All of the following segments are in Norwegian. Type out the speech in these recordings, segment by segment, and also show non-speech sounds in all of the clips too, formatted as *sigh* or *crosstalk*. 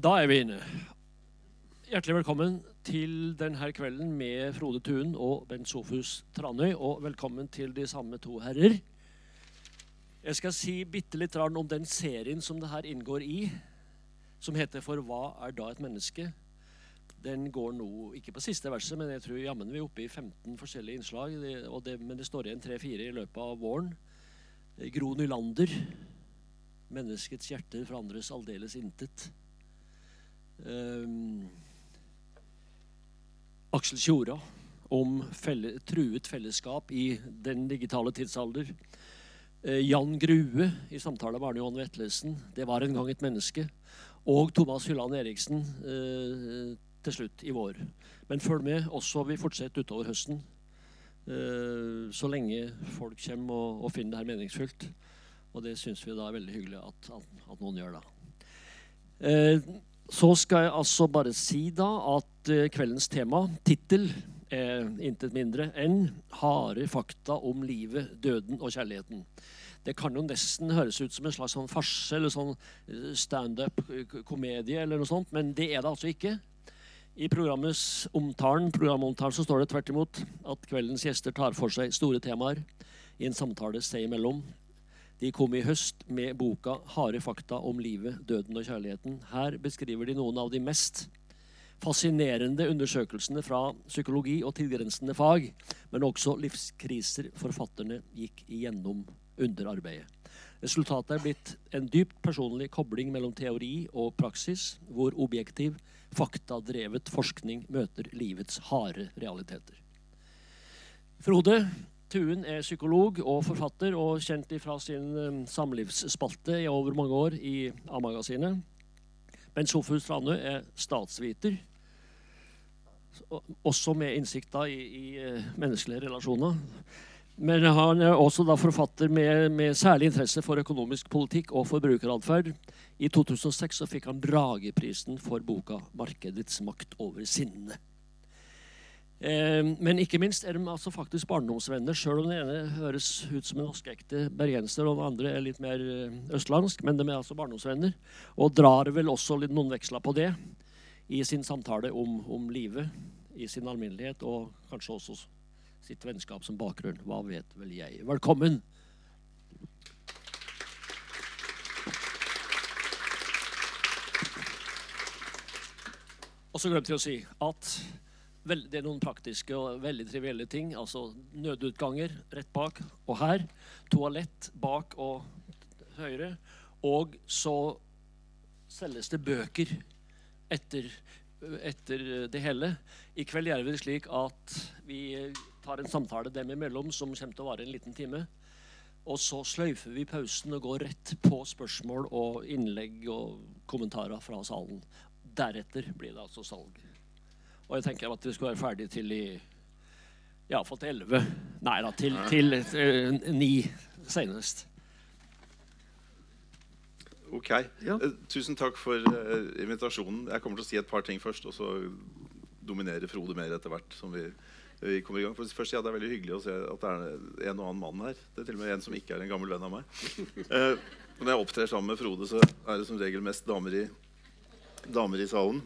Da er vi inne. Hjertelig velkommen til denne kvelden med Frode Thun og Bent Sofus Tranøy. Og velkommen til de samme to herrer. Jeg skal si bitte litt om den serien som det her inngår i, som heter 'For hva er da et menneske?' Den går nå ikke på siste verset, men jeg tror jammen vi er oppe i 15 forskjellige innslag. Det, men det står igjen tre-fire i løpet av våren. Gro Nylander. 'Menneskets hjerter forandres aldeles intet'. Um, Aksel Tjora om felle, truet fellesskap i den digitale tidsalder. Uh, Jan Grue i samtale med Arne Johan Vetlesen. 'Det var en gang et menneske'. Og Thomas Hylland Eriksen uh, til slutt i vår. Men følg med også. Vi fortsetter utover høsten. Uh, så lenge folk kommer og, og finner det her meningsfullt. Og det syns vi da er veldig hyggelig at, at, at noen gjør. da. Så skal jeg altså bare si da at uh, kveldens tema, tittel, intet mindre enn 'Harde fakta om livet, døden og kjærligheten'. Det kan jo nesten høres ut som en slags sånn farse eller sånn standup-komedie, eller noe sånt, men det er det altså ikke. I programmets omtalen, programomtalen så står det tvert imot at kveldens gjester tar for seg store temaer i en samtale seg imellom. De kom i høst med boka 'Harde fakta om livet, døden og kjærligheten'. Her beskriver de noen av de mest fascinerende undersøkelsene fra psykologi og tilgrensende fag, men også livskriser forfatterne gikk igjennom under arbeidet. Resultatet er blitt en dypt personlig kobling mellom teori og praksis, hvor objektiv, faktadrevet forskning møter livets harde realiteter. Frode, Tuen er psykolog og forfatter og kjent fra sin um, samlivsspalte i over mange år i A-magasinet. Men Sofus Tranø er statsviter, også med innsikt i, i uh, menneskelige relasjoner. Men han er også da forfatter med, med, særlig interesse for økonomisk politikk og forbrukeratferd. I 2006 fikk han Brageprisen for boka 'Markedets makt over sinnet'. Eh, men ikke minst er de altså faktisk barndomsvenner, sjøl om den ene høres ut som en vaskeekte bergenser, og den andre er litt mer eh, østlandsk. Men de er altså barndomsvenner, og drar vel også litt noen veksler på det i sin samtale om, om livet i sin alminnelighet, og kanskje også sitt vennskap som bakgrunn. Hva vet vel jeg. Velkommen. Og så glemte jeg å si at det er noen praktiske og veldig trivielle ting. Altså nødutganger rett bak og her. Toalett bak og høyre. Og så selges det bøker etter, etter det hele. I kveld gjør vi det slik at vi tar en samtale dem imellom som kommer til å vare en liten time. Og så sløyfer vi pausen og går rett på spørsmål og innlegg og kommentarer fra salen. Deretter blir det altså salg. Og jeg tenker at vi skulle være ferdig til i Iallfall til elleve. Nei da, til, til uh, ni senest. Ok. Ja. Uh, tusen takk for uh, invitasjonen. Jeg kommer til å si et par ting først, og så dominerer Frode mer etter hvert. som vi, vi kommer i gang. For først, ja, Det er veldig hyggelig å se at det er en og annen mann her. Det er til og med en som ikke er en gammel venn av meg. *laughs* når jeg opptrer sammen med Frode, så er det som regel mest damer i, damer i salen.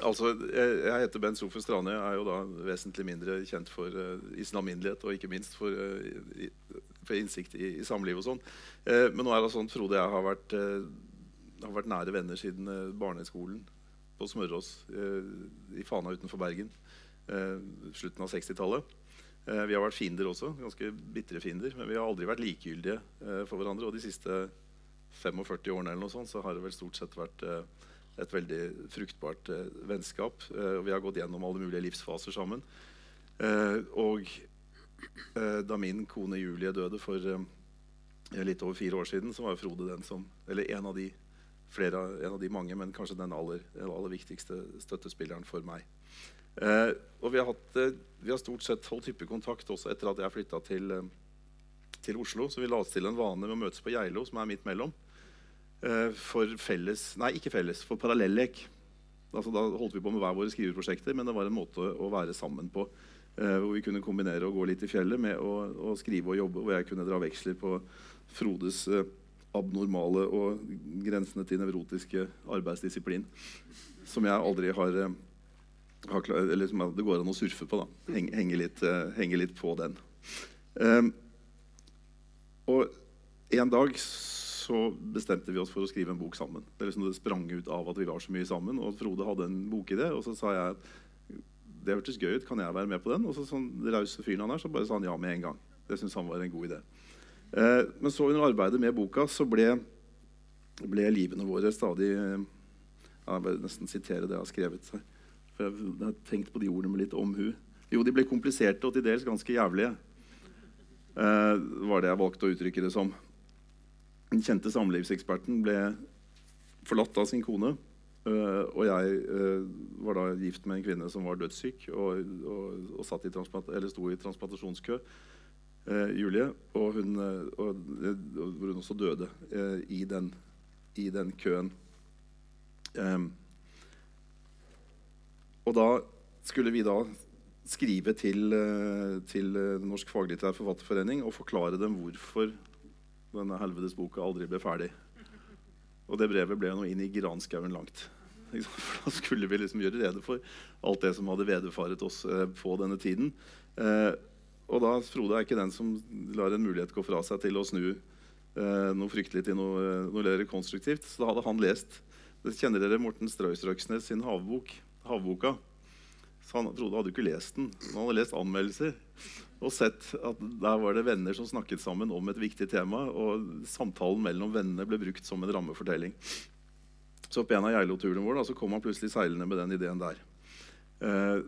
Altså, jeg, heter Bent Sofus Strane. Jeg er jo da vesentlig mindre kjent for uh, i sin alminnelighet og ikke minst for, uh, i, for innsikt i, i samliv og sånn. Uh, men nå er det sånn Frode og jeg har vært, har vært nære venner siden barneskolen på Smørås i Fana utenfor Bergen. slutten av 60-tallet. vi har vært fiender også, ganske bitre fiender, men vi har aldri vært likegyldige for hverandre. Og de siste 45 årene eller noe sånt, så har det vel stort sett vært et veldig fruktbart eh, vennskap. Eh, vi har gått gjennom alle mulige livsfaser sammen. Eh, og da min kone Julie døde for litt over fire år siden, så var Frode den som Eller en av de, flere, en av de mange, men kanskje den aller, aller viktigste støttespilleren for meg. Eh, og vi har, hatt, vi har, stort sett holdt hyppig kontakt også etter at jeg flytta til, til Oslo. Så vi la oss til en vane med å møtes på Geilo, som er midt mellom. Eh, for felles Nei, ikke felles, for parallellek. Altså, da holdt vi på med hver våre skriveprosjekter, men det var en måte å være sammen på. Uh, hvor vi kunne kombinere å gå litt i fjellet med å, å, skrive og jobbe. Hvor jeg kunne dra veksler på Frodes uh, abnormale og grensene til nevrotiske arbeidsdisiplin som jeg aldri har, har har eller som det går an å surfe på. da, Henge, henge, litt, henge litt, på den. Um, og en dag så bestemte vi oss for å skrive en bok sammen. Det, liksom det sprang ut av at vi var så mye sammen. Og Frode hadde en bokidé, og så sa jeg at det hørtes gøy ut, kan jeg være med på den? Og så sånn rause fyren han er, så bare sa han ja med en gang. Det syntes han var en god idé. Eh, men så under arbeidet med boka så ble, ble livene våre stadig eh, Jeg vil nesten sitere det jeg har skrevet. For jeg, jeg har tenkt på de ordene med litt omhu. Jo, de ble kompliserte og til dels ganske jævlige. Eh, var det jeg valgte å uttrykke det som. Den kjente samlivseksperten ble forlatt av sin kone. Uh, og jeg uh, var da gift med en kvinne som var dødssyk og, og, og sto i transplantasjonskø. Uh, Julie. Og hun, og, hvor hun også døde i den, i, den, køen. Um, og da skulle vi da skrive til, til Norsk faglitterær forfatterforening og forklare dem hvorfor denne helvetes boka aldri ble ferdig. Og det brevet ble nå inn i granskauen langt. For da skulle vi liksom gjøre rede for alt det som hadde vederfaret oss eh, på denne tiden. Eh, og da Frode er ikke den som lar en mulighet gå fra seg til å snu eh, noe fryktelig til noe, noe konstruktivt. Så da hadde han lest Kjenner dere Morten Strøysrøksnes sin havbok, havboka? Så han, Frode hadde ikke lest den. Han hadde lest anmeldelser og sett at der var det venner som snakket sammen om et viktig tema. Og samtalen mellom vennene ble brukt som en rammefortelling. Så på en av Geilo-turene våre så kom han plutselig seilende med den ideen der. Uh,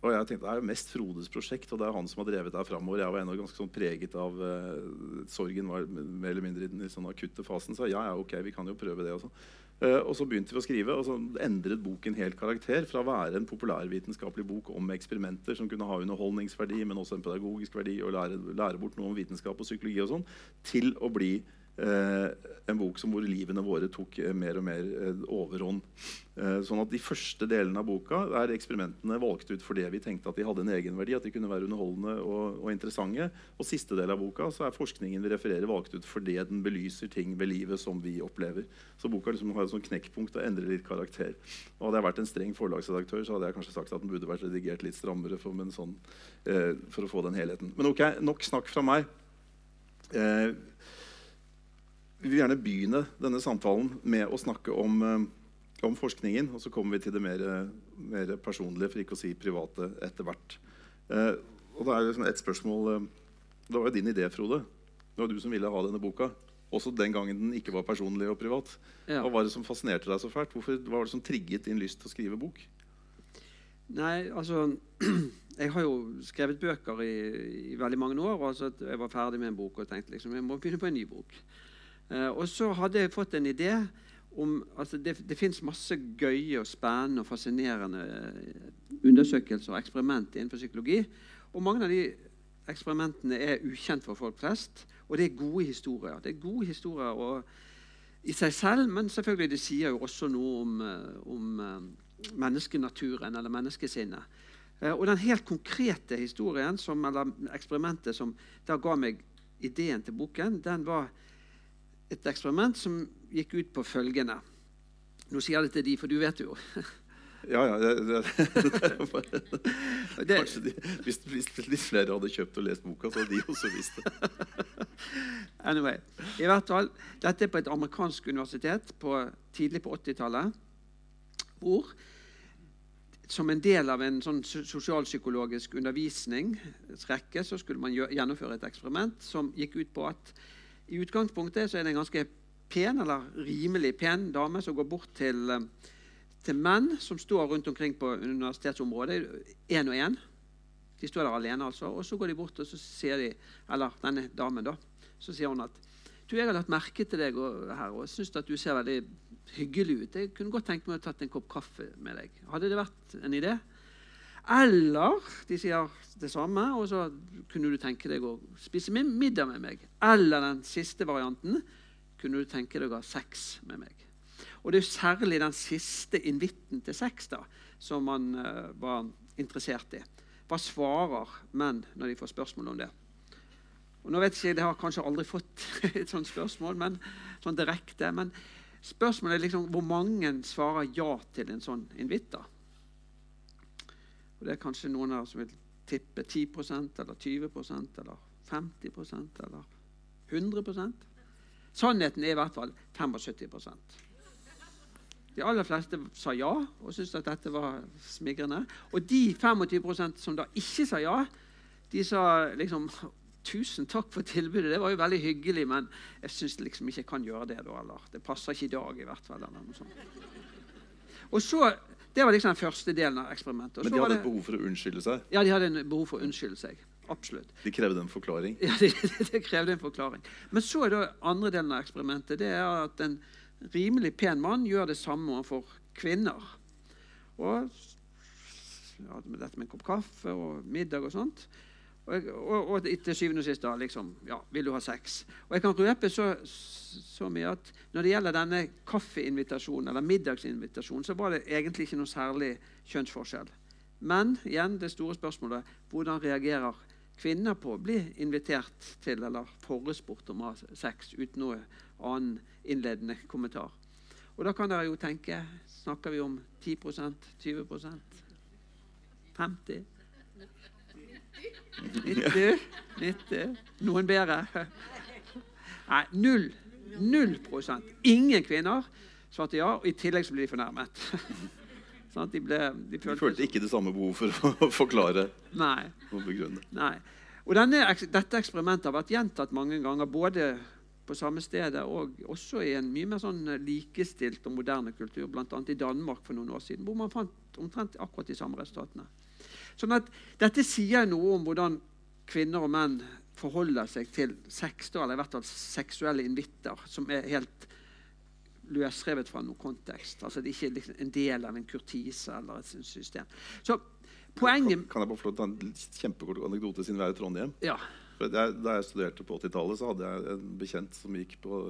og jeg tenkte, Det er jo mest Frodes prosjekt, og det er han som har drevet det framover. Jeg var ennå ganske sånn preget av uh, sorgen var mer eller mindre i den sånn akutte fasen. Så ja, ja, ok, vi kan jo prøve det. Også. Uh, og så begynte vi å skrive, og så endret boken helt karakter. Fra å være en populærvitenskapelig bok om eksperimenter som kunne ha underholdningsverdi, men også en pedagogisk verdi, og lære, lære bort noe om vitenskap og psykologi, og sånn, til å bli Eh, en bok hvor livene våre tok eh, mer og mer eh, overhånd. sånn at De første delene av boka er eksperimentene valgt ut fordi vi tenkte at de hadde en egenverdi. at de kunne være underholdende og, og interessante. Og siste del av boka er forskningen vi refererer valgt ut fordi den belyser ting ved livet som vi opplever. Så boka liksom har et sånn knekkpunkt og endrer litt karakter. Og Hadde jeg vært en streng forlagsredaktør, så hadde jeg kanskje sagt at den burde vært redigert litt strammere for, sånn, eh, for å få den helheten. Men ok, nok snakk fra meg. Eh, vi vil gjerne begynne denne samtalen med å snakke om, eh, om forskningen. Og så kommer vi til det mer, mer, personlige, for ikke å si private, etter hvert. Eh, og da er liksom et spørsmål eh, Det var jo din idé, Frode. Det var du som ville ha denne boka. Også den gangen den ikke var personlig og privat. Ja. Hva var det som fascinerte deg så fælt? Hvorfor, hva var det som trigget din lyst til å skrive bok? Nei, altså *clears throat* Jeg har jo skrevet bøker i, i veldig mange år. og altså Jeg var ferdig med en bok og tenkte liksom, jeg må begynne på en ny bok. Eh, og så hadde jeg fått en idé om altså Det, det fins masse gøye og spennende og fascinerende eh, undersøkelser og eksperimenter innenfor psykologi. Og mange av de eksperimentene er ukjent for folk flest. Og det er gode historier. Det er gode historier og, i seg selv, men selvfølgelig det sier jo også noe om, eh, om menneskenaturen eller menneskesinnet. Og den helt konkrete historien, som, eller eksperimentet som da ga meg ideen til boken, den var et eksperiment som gikk ut på følgende Nå sier jeg det til de, for du vet jo. *laughs* Ja, ja. Det, det, *laughs* det, Kanskje de, hvis, hvis, litt flere hadde kjøpt og lest boka, så hadde de også visst det. *laughs* anyway, i hvert fall, Dette er på et amerikansk universitet på, tidlig på 80-tallet. Hvor som en del av en sånn sosialpsykologisk undervisningsrekke så skulle man gjennomføre et eksperiment som gikk ut på at i utgangspunktet er det en ganske pen, eller rimelig pen dame som går bort til, eh, til menn som står rundt omkring på universitetsområdet, én og én. De står der alene, altså. Og så går de bort og så sier de, eller denne damen da, så sier hun at du, jeg har lagt merke til deg her og syns at du ser veldig hyggelig ut. Jeg kunne godt tenkt meg å tatt en kopp kaffe med deg. Hadde det vært en idé? Eller de sier det samme, og så kunne du tenke deg å spise middag med meg. Eller den siste varianten kunne du tenke deg å ha sex med meg. Og det er særlig den siste invitten til sex da, som man uh, var interessert i. Hva svarer menn når de får spørsmål om det? Og nå vet jeg Jeg har kanskje aldri fått *laughs* et sånt spørsmål, men sånn direkte. Men spørsmålet er liksom hvor mange svarer ja til en sånn invitt. Og Det er kanskje noen av som vil tippe 10% eller 20% eller 50% eller 100% Sannheten er i hvert fall 75% De aller fleste sa ja og syntes at dette var smigrende. Og de 25% som da ikke sa ja, de sa liksom Tusen takk for tilbudet, det var jo veldig hyggelig, men jeg syns liksom ikke jeg kan gjøre det. da, eller Det passer ikke i dag, i hvert fall. eller noe sånt. Og så, Det var liksom den første delen av eksperimentet. men de hadde et behov for å unnskylde seg? Ja, de hadde en behov for å unnskylde seg. Absolutt. De krevde en forklaring? Ja, det, *laughs* de krevde en forklaring. Men så er det andre delen av eksperimentet det er at en rimelig pen mann gjør det samme overfor kvinner. Og ja, dette med en kopp kaffe og middag og sånt. Og, og, og, til syvende og sist da, liksom, ja, vil du ha sex? Og jeg kan røpe så, så, mye at når det gjelder denne kaffeinvitasjonen, eller middagsinvitasjonen, så var det egentlig ikke noe særlig kjønnsforskjell. Men igjen det store spørsmålet hvordan reagerer kvinner på å bli invitert til eller forespurt om å ha sex uten noe annen innledende kommentar? Og da kan dere jo tenke Snakker vi om 10% 20% 50 90? 90? Noen bedre? Nei, null. Null prosent. Ingen kvinner svarte ja, og i tillegg så ble de fornærmet. *laughs* sånn, de, ble, de, følte, de, følte, ikke det samme behov for å *laughs* forklare Nei. og begrunne. Nei. Og denne, dette eksperimentet har vært gjentatt mange ganger, både på samme stedet og også i en mye mer sånn likestilt og moderne kultur, bl.a. i Danmark for noen år siden, hvor man fant omtrent akkurat de samme resultatene. Sånn at Dette sier noe om hvordan kvinner og menn forholder seg til sex, eller i hvert fall seksuelle invitter, som er helt løsrevet fra noen kontekst. Altså Det er ikke liksom en del av en kurtise eller et system. Så poenget... Kan, kan jeg bare få ta en kjempekort anekdote siden vi er i Trondheim? Ja. Jeg, da jeg studerte på 80-tallet, så hadde jeg en bekjent som gikk på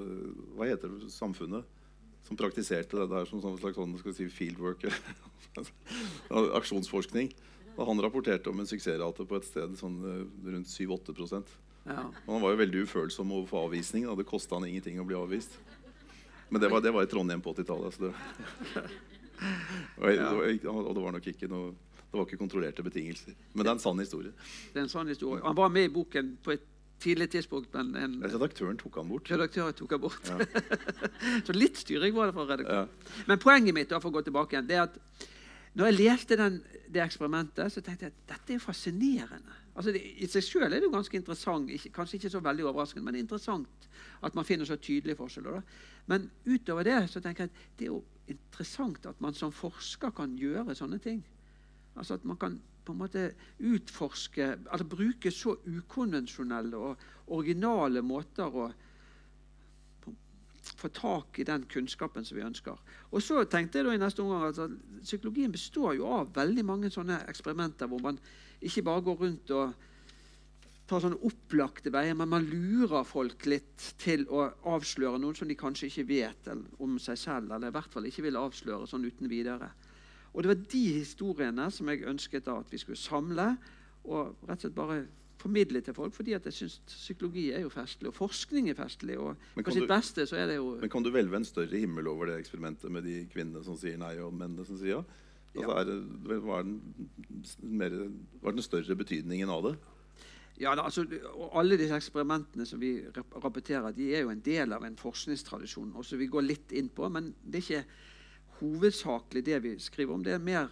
hva heter det, Samfunnet. Som praktiserte det der som en slags sånn, si, fieldwork. *laughs* aksjonsforskning. Og han rapporterte om en suksessrate på et sted sånn, eh, rundt 7-8% ja. Han var jo veldig ufølsom overfor avvisning. Det kosta han ingenting å bli avvist. Men det var, det var i Trondheim på 80-tallet. Det, *laughs* og, det var nok ikke noe det var ikke kontrollerte betingelser. Men det er en sann historie. Det er en sann historie. Han var med i boken på et tidlig tidspunkt, men en, Redaktøren tok han bort. Redaktøren tok han bort. Ja. *laughs* Så litt styring var det fra redaktøren. Ja. Men poenget mitt da, for å gå tilbake igjen, det er at når jeg leste den, det eksperimentet, så tenkte jeg at dette er fascinerende. Altså det, I seg sjøl er det ganske interessant, ikke, kanskje ikke så veldig overraskende, men interessant at man finner så tydelige forskjeller. Da. Men utover det så tenker jeg at det er jo interessant at man som forsker kan gjøre sånne ting. Altså At man kan på en måte utforske, altså bruke så ukonvensjonelle og originale måter å få tak i den kunnskapen som vi ønsker. Og så tenkte jeg da i neste omgang at Psykologien består jo av veldig mange sånne eksperimenter hvor man ikke bare går rundt og tar sånne opplagte veier, men man lurer folk litt til å avsløre noe som de kanskje ikke vet om seg selv, eller i hvert fall ikke vil avsløre sånn uten videre. Og Det var de historiene som jeg ønsket da at vi skulle samle og rett og slett bare formidle til folk, fordi at jeg syns psykologi er jo festlig, og forskning er festlig. og på sitt du, beste så er det jo... Men Kan du hvelve en større himmel over det eksperimentet med de kvinnene som sier nei, og mennene som sier ja? Altså, ja. Er, var, den mer, var den større betydningen av det? Ja, altså, Alle disse eksperimentene som vi rapporterer, de er jo en del av en forskningstradisjon. også vi går litt inn på, Men det er ikke hovedsakelig det vi skriver om. Det er mer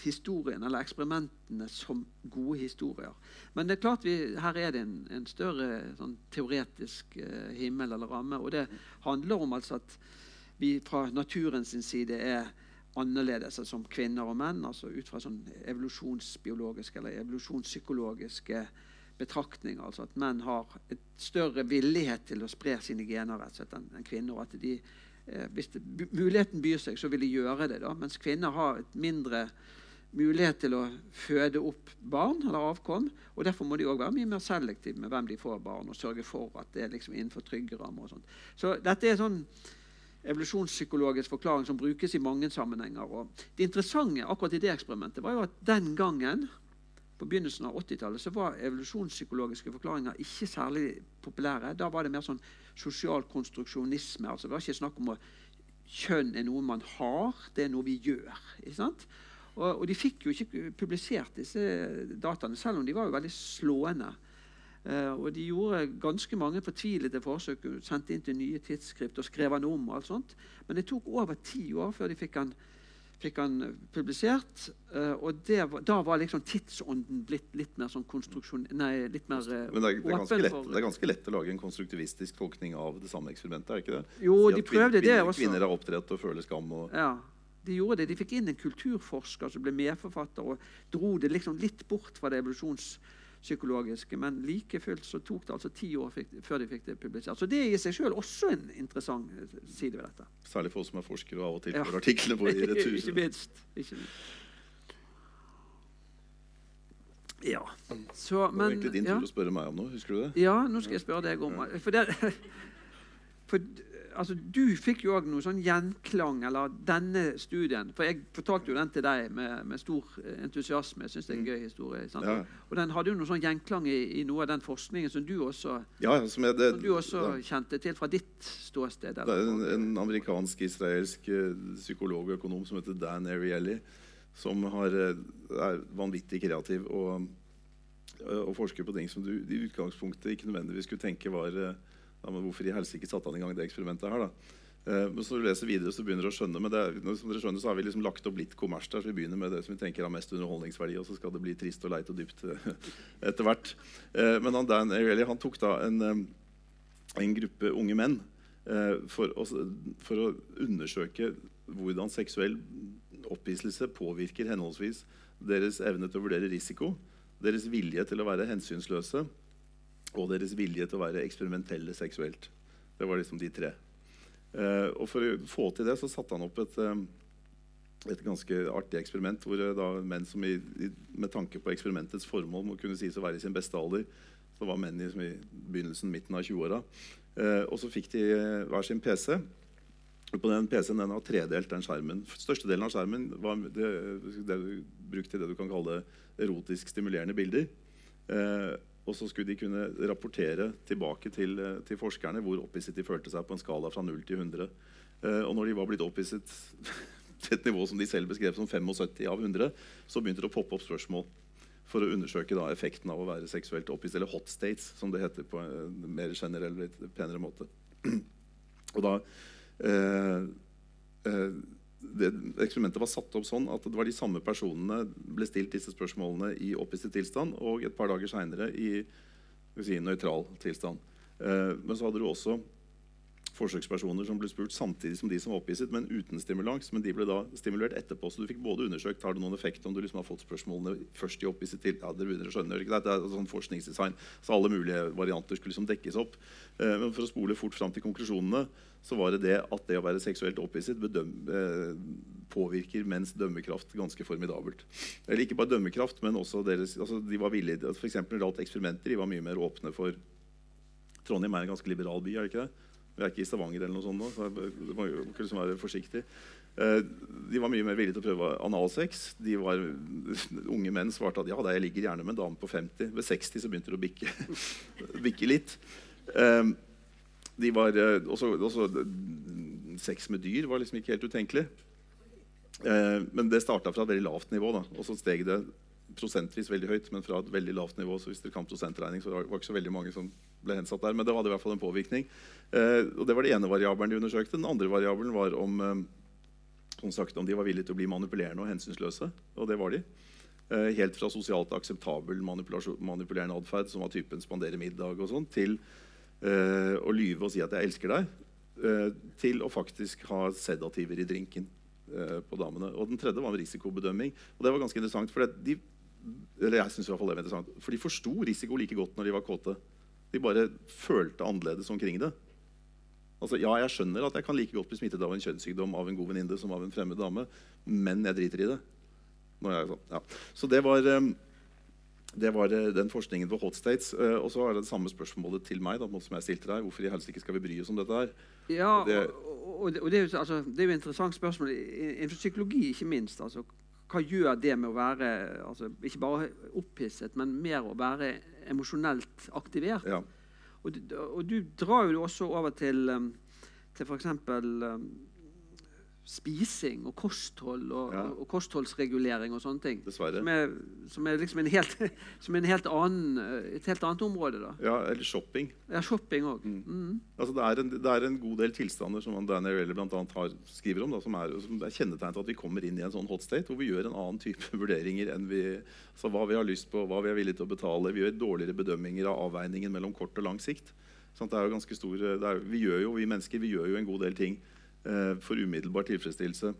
historien eller eksperimentene som gode historier. Men det er klart vi, her er det en, en større sånn, teoretisk eh, himmel eller ramme. Og det handler om altså at vi fra naturens side er annerledes altså som kvinner og menn. altså Ut fra sånn evolusjonsbiologiske eller evolusjonspsykologiske betraktninger. altså At menn har et større villighet til å spre sine gener enn en kvinner. og at de eh, hvis det, muligheten byr seg, så vil de gjøre det. da, Mens kvinner har et mindre mulighet til å føde opp barn eller avkom. og Derfor må de også være mye mer selektive med hvem de får barn, og sørge for at det er liksom innenfor trygge rammer. Så dette er sånn evolusjonspsykologisk forklaring som brukes i mange sammenhenger. Og det interessante akkurat i det eksperimentet var jo at den gangen på begynnelsen av 80-tallet var evolusjonspsykologiske forklaringer ikke særlig populære. Da var det mer sånn sosial konstruksjonisme. altså Det var ikke snakk om at kjønn er noe man har, det er noe vi gjør. ikke sant? Og, og de fikk jo ikke publisert disse dataene, selv om de var jo veldig slående. Uh, og de gjorde ganske mange fortvilede forsøk, sendte inn til nye tidsskrift og skrev den om. og alt sånt. Men det tok over ti år før de fikk den fikk han publisert. Uh, og var, da var liksom tidsånden blitt litt mer sånn konstruksjon... Nei, litt mer uh, Men det er, det, er ganske lett, det er ganske lett å lage en konstruktivistisk tolkning av det samme eksperimentet? er ikke det? Jo, de prøvde kvinner, det også. Kvinner har opptrett og føler skam. Og... Ja, de gjorde det. De fikk inn en kulturforsker som ble medforfatter, og dro det liksom litt bort fra det evolusjonspsykologiske. Men like fullt så tok det altså ti år fikk, før de fikk det publisert. Så det er i seg sjøl også en interessant eh, side ved dette. Særlig for oss som er forskere og av og til får ja. artiklene på i *laughs* retur. Ikke minst. Ikke minst. Ja. Så, men, det var egentlig din tur ja. å spørre meg om noe. Husker du det? Ja, nå skal jeg spørre deg om For, det, *laughs* for altså, Du fikk jo òg noe sånn gjenklang, eller denne studien. For jeg fortalte jo den til deg med, med stor entusiasme. Jeg syns det er en mm. gøy historie. Ja. Og den hadde jo noe sånn gjenklang i, i, noe av den forskningen som du også, ja, som det, som du også kjente til fra ditt ståsted. Det er en, en amerikansk-israelsk uh, psykolog og økonom som heter Dan Ariely, som har, uh, er vanvittig kreativ og, og forsker på ting som du i utgangspunktet ikke nødvendigvis skulle tenke var ja, men hvorfor i helsike satte han i gang det eksperimentet her? da? Eh, men så du leser videre, så begynner du å skjønne men er, som dere skjønner, så har vi liksom lagt opp litt kommers der. så Vi begynner med det som vi tenker har mest underholdningsverdi, og så skal det bli trist og leit og dypt eh, etter hvert. Eh, men han, Dan Ariely han tok da en, en gruppe unge menn for å, for, å, undersøke hvordan seksuell opphisselse påvirker henholdsvis deres evne til å vurdere risiko, deres vilje til å være hensynsløse og deres vilje til å være eksperimentelle seksuelt. Det var liksom de tre. Eh, og For å få til det så satte han opp et, eh, et ganske artig eksperiment hvor eh, da menn som i, i, med tanke på eksperimentets formål må kunne sies å være i sin beste alder, så var menn i, i begynnelsen, midten av 20-åra. Eh, og så fikk de eh, hver sin PC. På den PC-en den har tredelt den skjermen. Størstedelen av skjermen var det, det, brukt til det du kan kalle erotisk stimulerende bilder. Eh, og så skulle de kunne rapportere tilbake til, eh, til forskerne hvor opphisset de følte seg på en skala fra 0 til 100. Eh, og når de var blitt opphisset *laughs* til et nivå som de selv beskrev som 75 av 100, så begynte det å poppe opp spørsmål for å undersøke da, effekten av å være seksuelt opphisset, eller hot states, som det heter på en mer generell, litt penere måte. *clears throat* Og da eh, eh, det eksperimentet var satt opp sånn at det var de samme personene ble stilt disse spørsmålene i opphisset tilstand og et par dager seinere i si, nøytral tilstand. Eh, men så hadde du også forsøkspersoner som ble spurt samtidig som de som var opphisset, men uten stimulans. Men de ble da stimulert etterpå. Så du fikk både undersøkt har det noen effekt om du liksom har fått spørsmålene først i opphisset til ja, dere begynner å skjønne, ikke? Det er sånn forskningsdesign, så alle mulige varianter skulle liksom dekkes opp. Eh, men for å spole fort fram til konklusjonene så var det det at det å være seksuelt opphisset eh, påvirker menns dømmekraft ganske formidabelt. Eller ikke bare dømmekraft, men også deres altså De var villige eksempel, Når det gjaldt eksperimenter, de var mye mer åpne for Trondheim er en ganske liberal by. er det ikke det? Vi er ikke i Stavanger eller noe sånt nå, så det må liksom være forsiktig. Eh, de var mye mer villige til å prøve analsex. De var, *laughs* unge menn svarte at ja, da jeg ligger gjerne med en dame på 50. Ved 60 så begynte det å bikke, *laughs* bikke litt. Eh, de var eh, også, også, Sex med dyr var liksom ikke helt utenkelig. Men det starta fra et veldig lavt nivå, da, og så steg det prosentvis veldig høyt, men fra et veldig lavt nivå. så hvis dere kan prosentregning, så var det ikke så veldig mange som ble hensatt der. Men det hadde i hvert fall en påvirkning. Eh, og Det var den ene variabelen de undersøkte. Den andre variabelen var om, eh, sagt, om de var villige til å bli manipulerende og hensynsløse. Og det var de. Eh, helt fra sosialt akseptabel manipulerende atferd, som var typen spandere middag, og sånn, til eh, å lyve og si at 'jeg elsker deg', eh, til å faktisk ha sedativer i drinken eh, på damene. Og den tredje var en risikobedømming. Og det var ganske interessant, for de eller jeg synes i hvert fall det var interessant, for de forsto risiko like godt når de var kåte. De bare følte annerledes omkring det. Altså, ja, jeg skjønner at jeg kan like godt bli smittet av en kjønnssykdom av en god venninne som av en fremmed dame, men jeg driter i det. Jeg, sånn, ja. Så det var, ehm, det var, eh, den forskningen på hot states. Eh, og så er det det samme spørsmålet til meg. Da, som jeg stilte deg. Hvorfor i helsike skal vi bry oss om dette her? Ja, og det, og det, og det, er, jo, altså, det er jo et interessant spørsmål innenfor psykologi, ikke minst. Altså, hva gjør det med å være altså, ikke bare opphisset, men mer å være emosjonelt aktivert? Ja. Og, og du drar jo også over til, um, til f.eks. Spising og kosthold og, Ja. og kostholdsregulering og sånne ting. Dessverre. Som er, som er liksom en helt, *laughs* som en helt annen, et helt annet område. da. Ja, eller shopping. Ja, shopping også. Mm. Altså det, er en, det er en god del tilstander som annet har, skriver om, da, som, er, som er kjennetegn til at vi kommer inn i en sånn hot state hvor vi gjør en annen type *laughs* vurderinger enn vi, altså hva vi har lyst på, hva vi er villige til å betale. Vi gjør dårligere bedømminger av avveiningen mellom kort og lang sikt. Sånn, stor, det er, vi, jo, vi mennesker vi gjør jo en god del ting for umiddelbar tilfredsstillelse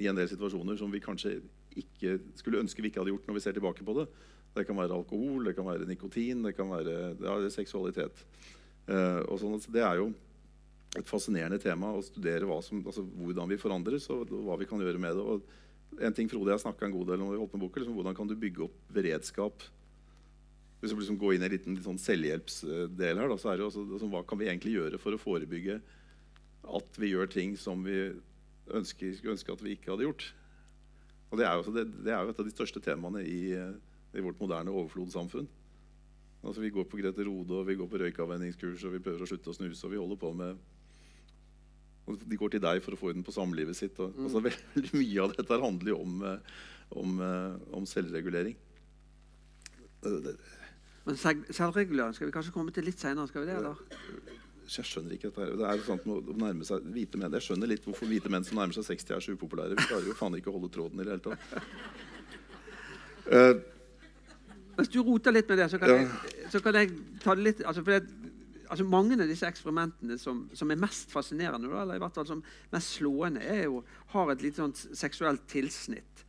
i en del situasjoner som vi kanskje ikke skulle ønske vi ikke hadde gjort når vi ser tilbake på det. Det kan være alkohol, det kan være nikotin, det kan være ja, seksualitet. Eh, og sånn, det er jo et fascinerende tema å studere som, altså, hvordan vi forandres og hva vi kan gjøre med det. Og en ting Frode jeg snakka en god del om, i Åpne boker, liksom, hvordan kan du bygge opp beredskap Hvis vi liksom går inn i en liten sånn selvhjelpsdel her, da, så er det altså, altså, hva kan vi egentlig gjøre for å forebygge at vi gjør ting som vi ønsker, skulle ønske at vi ikke hadde gjort? Og det er jo, altså, det, det er jo et av de største temaene i, i vårt moderne overflodssamfunn. Altså, vi går på Grete Rode og vi går på røykavvenningskurs og vi prøver å slutte å snuse. og vi holder på med og De går til deg for å få orden på samlivet sitt. Og, altså, veldig Mye av dette handler jo om, om, om selvregulering. Men selvregulering skal vi kanskje komme til litt seinere? Jeg skjønner ikke dette her. Det er med å nærme seg hvite menn. Jeg skjønner litt hvorfor hvite menn som nærmer seg 60, er så upopulære. Vi klarer jo faen ikke å holde tråden i det hele tatt. Uh, Hvis du roter litt med det, så kan, Ja. jeg, så kan jeg ta det litt altså, det, altså Mange av disse eksperimentene som, som er mest fascinerende, da, eller i hvert fall som mest slående, er jo, har et litt sånt seksuelt tilsnitt.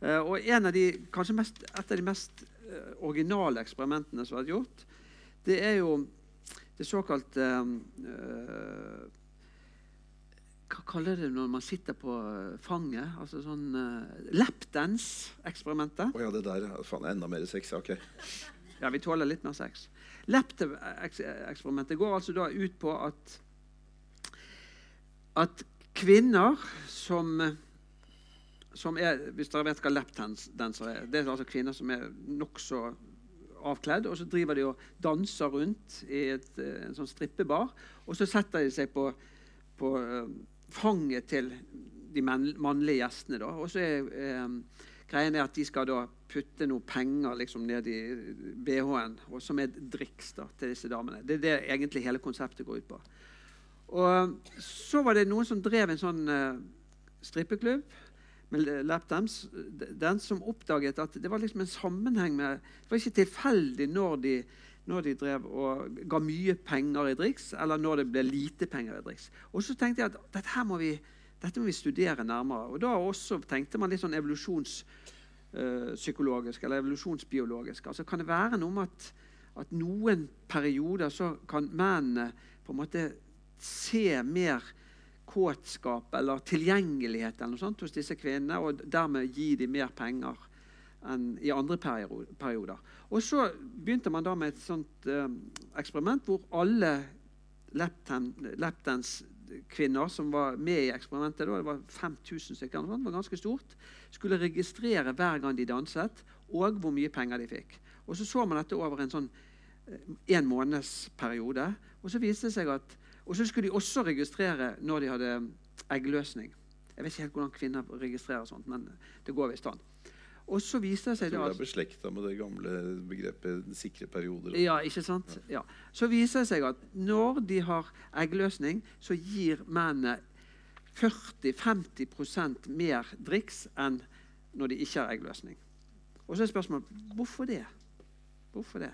Uh, og en av de, kanskje mest, et av de mest eh, originale eksperimentene som har vært gjort, det er jo det såkalte uh, Hva kaller det når man sitter på eh, fanget? Altså sånn uh, lapdance-eksperimentet. Å ja, det der er faen, enda mer sex. Ok. Ja, vi tåler litt mer sex. Lapdance-eksperimentet går altså da ut på at at kvinner som som er, Hvis dere vet hva lapdanser er Det er altså kvinner som er nokså avkledd, og så driver de og danser rundt i et, eh, en sånn strippebar. Og så setter de seg på, på eh, fanget til de mannlige gjestene. da, Og så er eh, greien er at de skal da putte noe penger liksom ned i BH-en, og som er driks da, til disse damene. Det er det egentlig hele konseptet går ut på. Og så var det noen som drev en sånn eh, strippeklubb lapdance, den som oppdaget at det var liksom en sammenheng med Det var ikke tilfeldig når de, når de drev og ga mye penger i driks, eller når det ble lite penger i driks. Og så tenkte jeg at dette må vi, dette må vi studere nærmere. Og da også tenkte man litt sånn evolusjonspsykologisk eller evolusjonsbiologisk. Altså Kan det være noe med at, at noen perioder så kan mennene på en måte se mer kåtskap eller tilgjengelighet eller noe sånt hos disse kvinnene, og dermed gi dem mer penger enn i andre perioder. Og så begynte man da med et sånt eh, eksperiment hvor alle lapdance-kvinner som var med i eksperimentet, da, det var 5000 stykker, det var ganske stort, skulle registrere hver gang de danset, og hvor mye penger de fikk. Og så så man dette over en sånn en en månedsperiode. Og så viste det seg at og så skulle de også registrere når de hadde eggløsning. Jeg vet ikke helt hvordan kvinner registrerer sånt, men det går visst an. Og så viste det seg da tror det er beslekta med det gamle begrepet sikre perioder. ja, ikke sant? Ja. Så viser det seg at når de har eggløsning, så gir mennene 40-50% mer driks enn når de ikke har eggløsning. Og så er spørsmålet hvorfor det? Hvorfor det?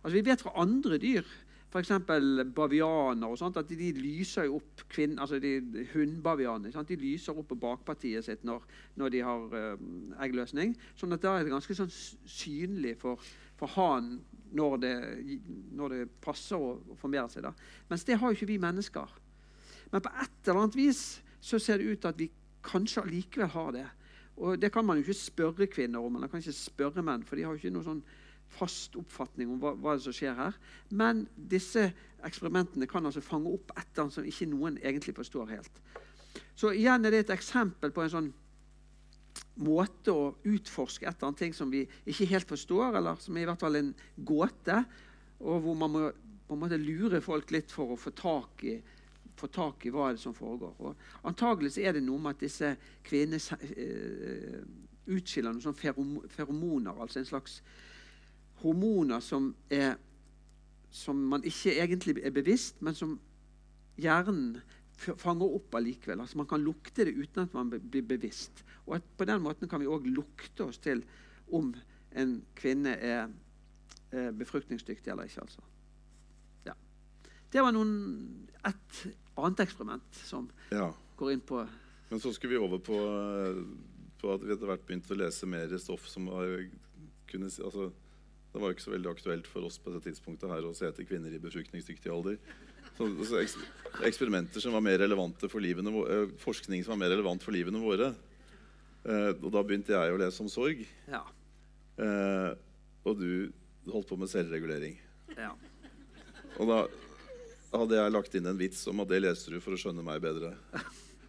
Altså, vi vet fra andre dyr, f.eks. bavianer, og sånt, at de, lyser opp kvinner, altså de Hundbavianer? De lyser opp på bakpartiet sitt når, når de har eh, eggløsning. sånn at da er det ganske sånn synlig for, for hanen når det, når det passer å formere seg. da. Mens det har jo ikke vi mennesker. Men på et eller annet vis så ser det ut til at vi kanskje allikevel har det. Og det kan man jo ikke spørre kvinner om, eller kan ikke spørre menn, for de har jo ikke noe sånn fast oppfatning om hva, hva som skjer her. Men disse eksperimentene kan altså fange opp et eller annet som ikke noen egentlig forstår helt. Så igjen er det et eksempel på en sånn måte å utforske et eller annet ting som vi ikke helt forstår, eller som er i hvert fall en gåte, og hvor man må på en måte lure folk litt for å få tak i, få tak i hva er det som foregår. Og Antagelig er det noe med at disse kvinnene eh, utskiller noen sånn feromoner, altså en slags hormoner som, er, som man ikke egentlig er bevisst, men som hjernen fanger opp allikevel. Altså man kan lukte det uten at man blir bevisst. Og På den måten kan vi òg lukte oss til om en kvinne er, er befruktningsdyktig eller ikke. altså. Ja. Det var noen, et annet eksperiment som ja. går inn på Men så skulle vi over på, på at vi etter hvert begynte å lese mer stoff som var, kunne, altså, Det var jo ikke så veldig aktuelt for oss på dette tidspunktet her å se etter kvinner i befruktningsdyktig alder. Så, så eksperimenter som var mer relevante for livene, eh, forskning som var mer relevant for livene våre. Eh, og da begynte jeg å lese om sorg. Ja. Eh, og du holdt på med selvregulering. Ja. Og da hadde jeg lagt inn en vits om at det leser du for å skjønne meg bedre.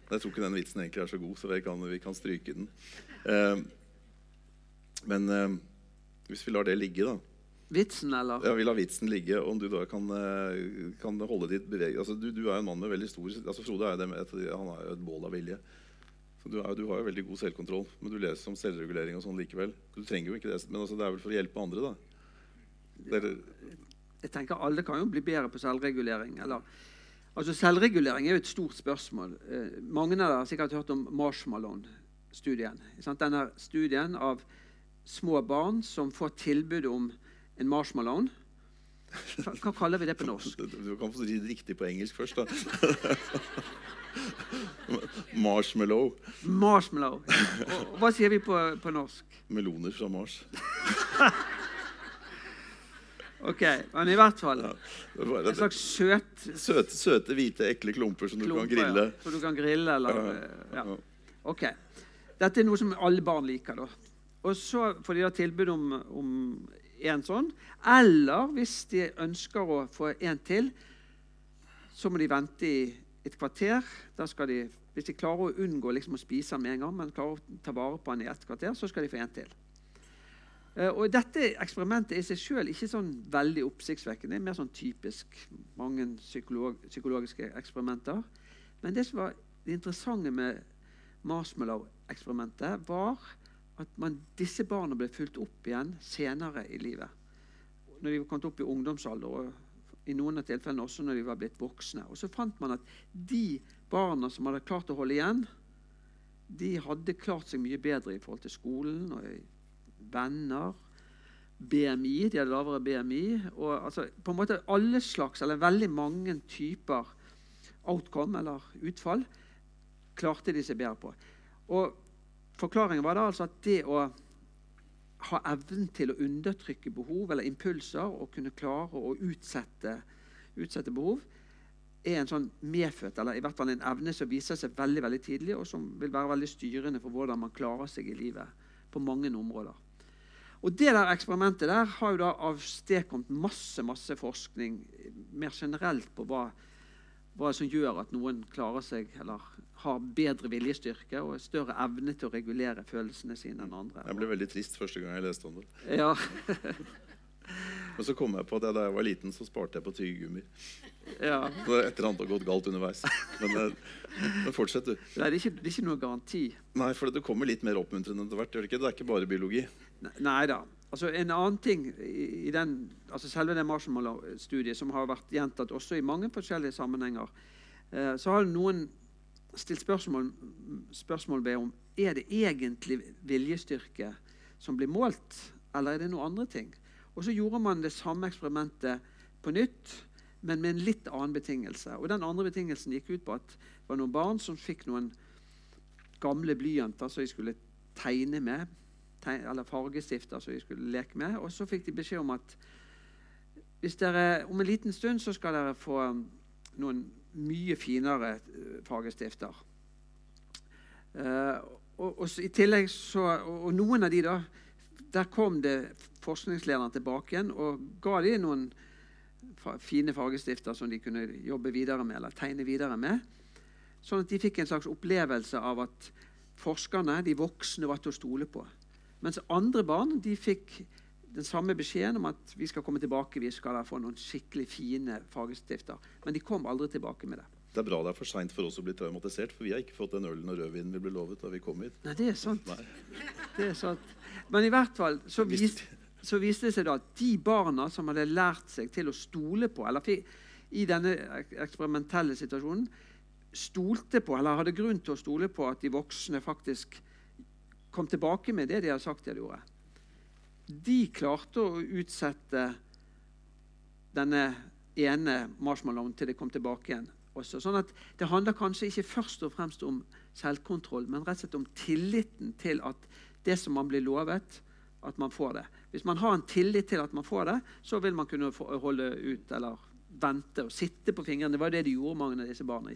Jeg tror ikke den vitsen egentlig er så god, så vi kan, vi kan stryke den. Eh, men eh, hvis vi lar det ligge, da Vitsen, eller? Ja, vi lar vitsen ligge. Om du da kan, eh, kan holde ditt beveg... Altså, du, du, er en mann med veldig stor altså, Frode er, det, han er jo et bål av vilje. Så du, er, du, har jo veldig god selvkontroll, men du leser om selvregulering og sånn likevel. Du trenger jo ikke det, men altså, det er vel for å hjelpe andre, da? Dere... Jeg tenker Alle kan jo bli bedre på selvregulering. eller... Altså, Selvregulering er jo et stort spørsmål. Eh, mange av dere har sikkert hørt om Marshmallow-studien. Denne studien av små barn som får tilbud om en marshmallow. Hva, kaller vi det på norsk? *laughs* Du kan få si det riktig på engelsk først, da. *laughs* Marshmallow. Marshmallow. Og, hva sier vi på, på norsk? Meloner fra Mars. *laughs* ok, men i hvert fall En slags søt Søte, søte, hvite, ekle klumper som klumper, du kan grille. Ja, som du kan grille, eller ja. Ok. Dette er noe som alle barn liker. da. Og så får de da tilbud om, om en sånn. Eller hvis de ønsker å få en til, så må de vente i et kvarter. De, hvis de klarer å unngå liksom å spise den med en gang, men klarer å ta vare på den i et kvarter, så skal de få en til. Uh, og Dette eksperimentet er i seg sjøl ikke sånn veldig oppsiktsvekkende. Det er mer sånn typisk mange psykolog psykologiske eksperimenter. Men det som var det interessante med marshmallow-eksperimentet, var at man, disse barna ble fulgt opp igjen senere i livet. Når de var kommet opp i ungdomsalder, og i noen av tilfellene også når de var blitt voksne. Og så fant man at de barna som hadde klart å holde igjen, de hadde klart seg mye bedre i forhold til skolen og venner. BMI, de hadde lavere BMI. og altså, på en måte Alle slags, eller veldig mange typer outcome, eller utfall, klarte de seg bedre på. Og Forklaringen var da altså at det å ha evnen til å undertrykke behov eller impulser og kunne klare å utsette, utsette behov, er en sånn medfødt, eller i hvert fall en evne som viser seg veldig veldig tidlig, og som vil være veldig styrende for hvordan man klarer seg i livet på mange områder. Og Det der eksperimentet der har jo da avstedkommet masse masse forskning mer generelt på hva, hva som gjør at noen klarer seg eller har bedre viljestyrke og større evne til å regulere følelsene sine enn andre. Jeg ble veldig trist første gang jeg leste om det. Ja. *laughs* Men så kom jeg på at jeg, da jeg var liten, så sparte jeg på tyggegummi. Ja. Så et eller annet har gått galt underveis. Men, eh, men fortsett, du. Nei, det er, ikke, det er, ikke, noe garanti. Nei, for det kommer litt mer oppmuntrende etter hvert. Det er ikke bare biologi. Nei da. Altså, en annen ting i, den, altså selve den Marshmallow-studiet, som har vært gjentatt også i mange forskjellige sammenhenger, eh, så har noen stilt spørsmål, spørsmål ved om er det egentlig viljestyrke som blir målt, eller er det noen andre ting. Og Så gjorde man det samme eksperimentet på nytt, men med en litt annen betingelse. Og Den andre betingelsen gikk ut på at det var noen barn som fikk noen gamle blyanter som de skulle tegne med, eller fargestifter som de skulle leke med. Og så fikk de beskjed om at dere, om en liten stund så skal dere få noen mye finere eh, fargestifter. Uh, og, og, i tillegg så, og, og, noen av de da, Der kom det forskningslederen tilbake igjen og ga de noen fine fargestifter som de kunne jobbe videre med eller tegne videre med. Sånn at de fikk en slags opplevelse av at forskerne, de voksne, var til å stole på. Mens andre barn de fikk den samme beskjeden om at vi skal komme tilbake, vi skal få noen skikkelig fine fargestifter. Men de kom aldri tilbake med det. Det er bra det er for seint for oss å bli traumatisert, for vi har ikke fått den ølen og rødvinen vi ble lovet da vi kom hit. Nei, det er sant. Det er sant. Men i hvert fall så, vis, så viste det seg da at de barna som hadde lært seg til å stole på, eller i denne eksperimentelle situasjonen stolte på, eller hadde grunn til å stole på at de voksne faktisk kom tilbake med det de hadde sagt de gjorde, de klarte å utsette denne ene marshmallowen til de kom tilbake igjen også. Sånn at Det handler kanskje ikke først og fremst om selvkontroll, men rett og slett om tilliten til at det som man blir lovet, at man får det. Hvis man har en tillit til at man får det, så vil man kunne holde ut eller vente og sitte på fingrene. Det var det de gjorde, mange av disse barna.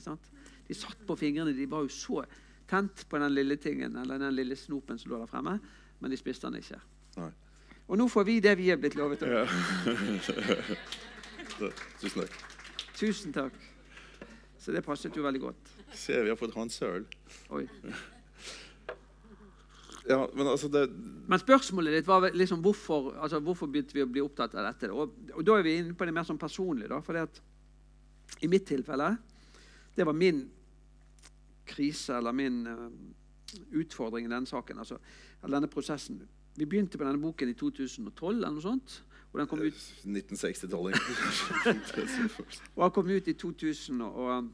De satt på fingrene. De var jo så tent på den lille tingen, eller den lille snopen som lå der fremme, men de spiste den ikke. Nei. Og nå får vi det vi er blitt lovet. Ja. *laughs* Tusen takk. Tusen takk. Så det passet jo veldig godt. Se, vi har fått Hans Søl. Oi. Ja, men altså det... Men spørsmålet ditt var liksom hvorfor, altså hvorfor begynte vi å bli opptatt av dette. Og, og da er vi inne på det mer sånn personlige. da, fordi at I mitt tilfelle Det var min krise eller min uh, utfordring i denne saken. altså, eller denne prosessen. Vi begynte på denne boken i 2012. eller noe sånt. Og den kom ut 1960-tallet. *laughs* og den kom ut i 2018.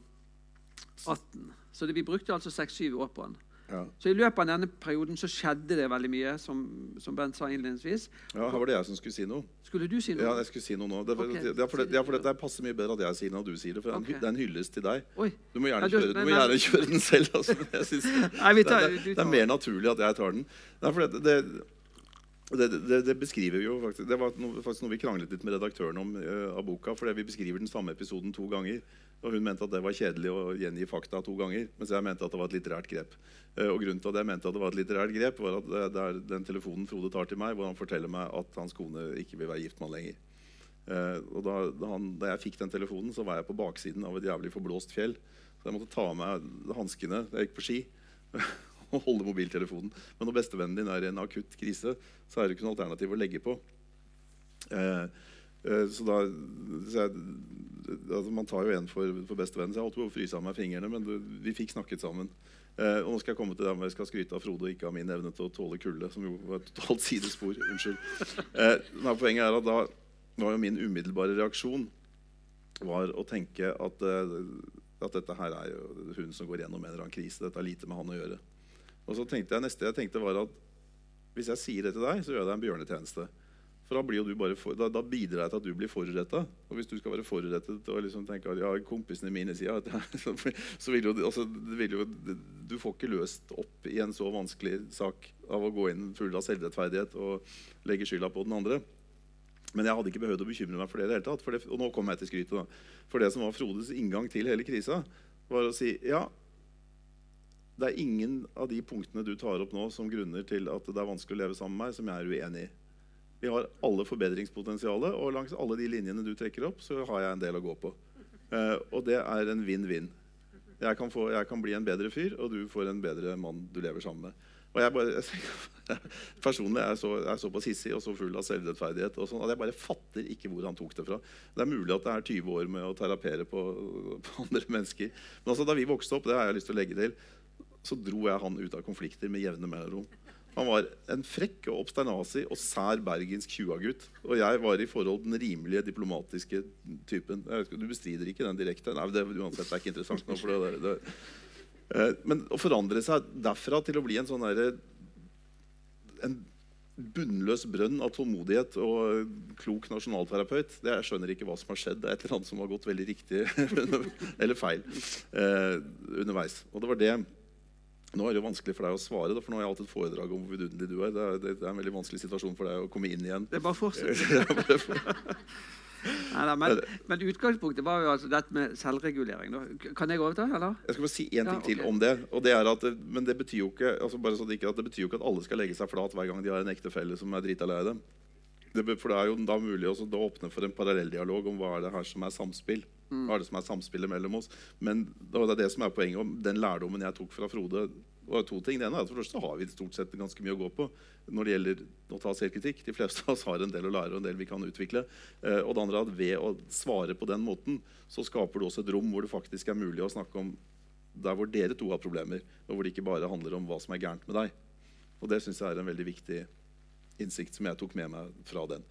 Så det, vi brukte altså seks-syv år på den. Ja. Så i løpet av denne perioden så skjedde det veldig mye, som, som Bent sa innledningsvis. Ja, her var det jeg som skulle si noe. Skulle du si noe? Ja, jeg skulle si noe nå. Det, Ok. det, det, for det, det, for det, det passer mye bedre at jeg sier det enn du sier det. For okay. er det er en hyllest til deg. Oi. Du må gjerne, Ja, du- kjøre, du må gjerne kjøre den selv. Altså. Jeg synes, Nei, tar- det, det, det er mer naturlig at jeg tar den. Nei, for det, det, det, beskriver vi jo faktisk Det var noe, faktisk noe vi kranglet litt med redaktøren om uh, av boka. fordi Vi beskriver den samme episoden to ganger. Og Hun mente at det var kjedelig å gjengi fakta to ganger. Mens jeg mente at det var et litterært grep. Uh, og grunnen til at jeg mente at det var et litterært grep, var at det, det er den telefonen Frode tar til meg, hvor han forteller meg at hans kone ikke vil være gift med han lenger. Uh, og da, da, han, da jeg fikk den telefonen, så var jeg på baksiden av et jævlig forblåst fjell. Så jeg måtte ta av meg hanskene. Jeg gikk på ski. *laughs* og holde mobiltelefonen. Men når bestevennen din er i en akutt krise, så er det ikke noe alternativ å legge på. Eh, eh, så da så jeg, altså Man tar jo en for, for bestevennen, så jeg holdt på å fryse av meg fingrene. Men du, vi fikk snakket sammen. Eh, og nå skal jeg komme til der hvor jeg skal skryte av Frode og ikke av min evne til å tåle kulde. Som jo var et totalt *laughs* sidespor. Unnskyld. Eh, men poenget er at da var jo min umiddelbare reaksjon var å tenke at, eh, at dette her er jo hun som går gjennom en eller annen krise. Dette har lite med han å gjøre. Og så tenkte jeg, neste jeg tenkte var at hvis jeg sier det til deg, så gjør jeg deg en bjørnetjeneste. For da, for, da, da bidrar jeg til at du blir foruretta. Og hvis du skal være forurettet og liksom tenke at ja, kompisene mine sier at *laughs* så, vil jo, altså, vil jo Du får ikke løst opp i en så vanskelig sak av å gå inn full av selvrettferdighet og legge skylda på den andre. Men jeg hadde ikke behøvd å bekymre meg for det i det hele tatt. Det, og nå kom jeg til skrytet. For det som var Frodes inngang til hele krisa, var å si ja, det er ingen av de punktene du tar opp nå som grunner til at det er vanskelig å leve sammen med meg, som jeg er uenig i. Vi har alle forbedringspotensialet, og langs alle de linjene du trekker opp, så har jeg en del å gå på. Eh, og det er en vinn-vinn. Jeg, jeg kan bli en bedre fyr, og du får en bedre mann du lever sammen med. Og jeg bare, jeg, *laughs* personlig er jeg så, jeg er hissig og så full av selvrettferdighet og sånn, at jeg bare fatter ikke hvor han tok det fra. Det er mulig at det er 20 år med å terapere på, på andre mennesker. Men altså, da vi vokste opp, det har jeg lyst til å legge til, så dro jeg han ut av konflikter med jevne mellomrom. Han var en frekk og obsternasig og sær bergensk tjuagutt. Og jeg var i forhold den rimelige diplomatiske typen. Ikke, du bestrider ikke den direkte? Nei, det, uansett, det er ikke interessant nå. For det, det, det. Eh, Men å forandre seg derfra til å bli en sånn derre En bunnløs brønn av tålmodighet og klok nasjonalterapeut. Det Jeg skjønner ikke hva som har skjedd. Det er et eller annet som har gått veldig riktig *laughs* eller feil eh, underveis. Og det var det nå er det jo vanskelig for deg å svare, da, for nå har jeg hatt et foredrag om hvor vidunderlig du er. Det er, det er en veldig vanskelig situasjon for deg å komme inn igjen. Det er bare fortsatt. Nei, nei, men, men utgangspunktet var jo altså dette med selvregulering. Da. Kan jeg overta, eller? Jeg skal bare si én ting Ja, til om det. og det er at, Men det betyr jo ikke altså bare så det ikke, at det betyr jo ikke at alle skal legge seg flat hver gang de har en ektefelle som er drita lei dem. Det, for det er jo da mulig da åpne for en parallelldialog om hva er det her som er samspill. Hva er det som er samspillet mellom oss. Men det er det som er poenget. om Den lærdommen jeg tok fra Frode Og to ting. Det ene er at for det første har vi stort sett ganske mye å gå på når det gjelder å ta selvkritikk. De fleste av oss har en del å lære og en del vi kan utvikle. Eh, og det andre er at ved å svare på den måten så skaper du også et rom hvor det faktisk er mulig å snakke om der hvor dere to har problemer, og hvor det ikke bare handler om hva som er gærent med deg. Og det syns jeg er en veldig viktig innsikt som jeg tok med meg fra den.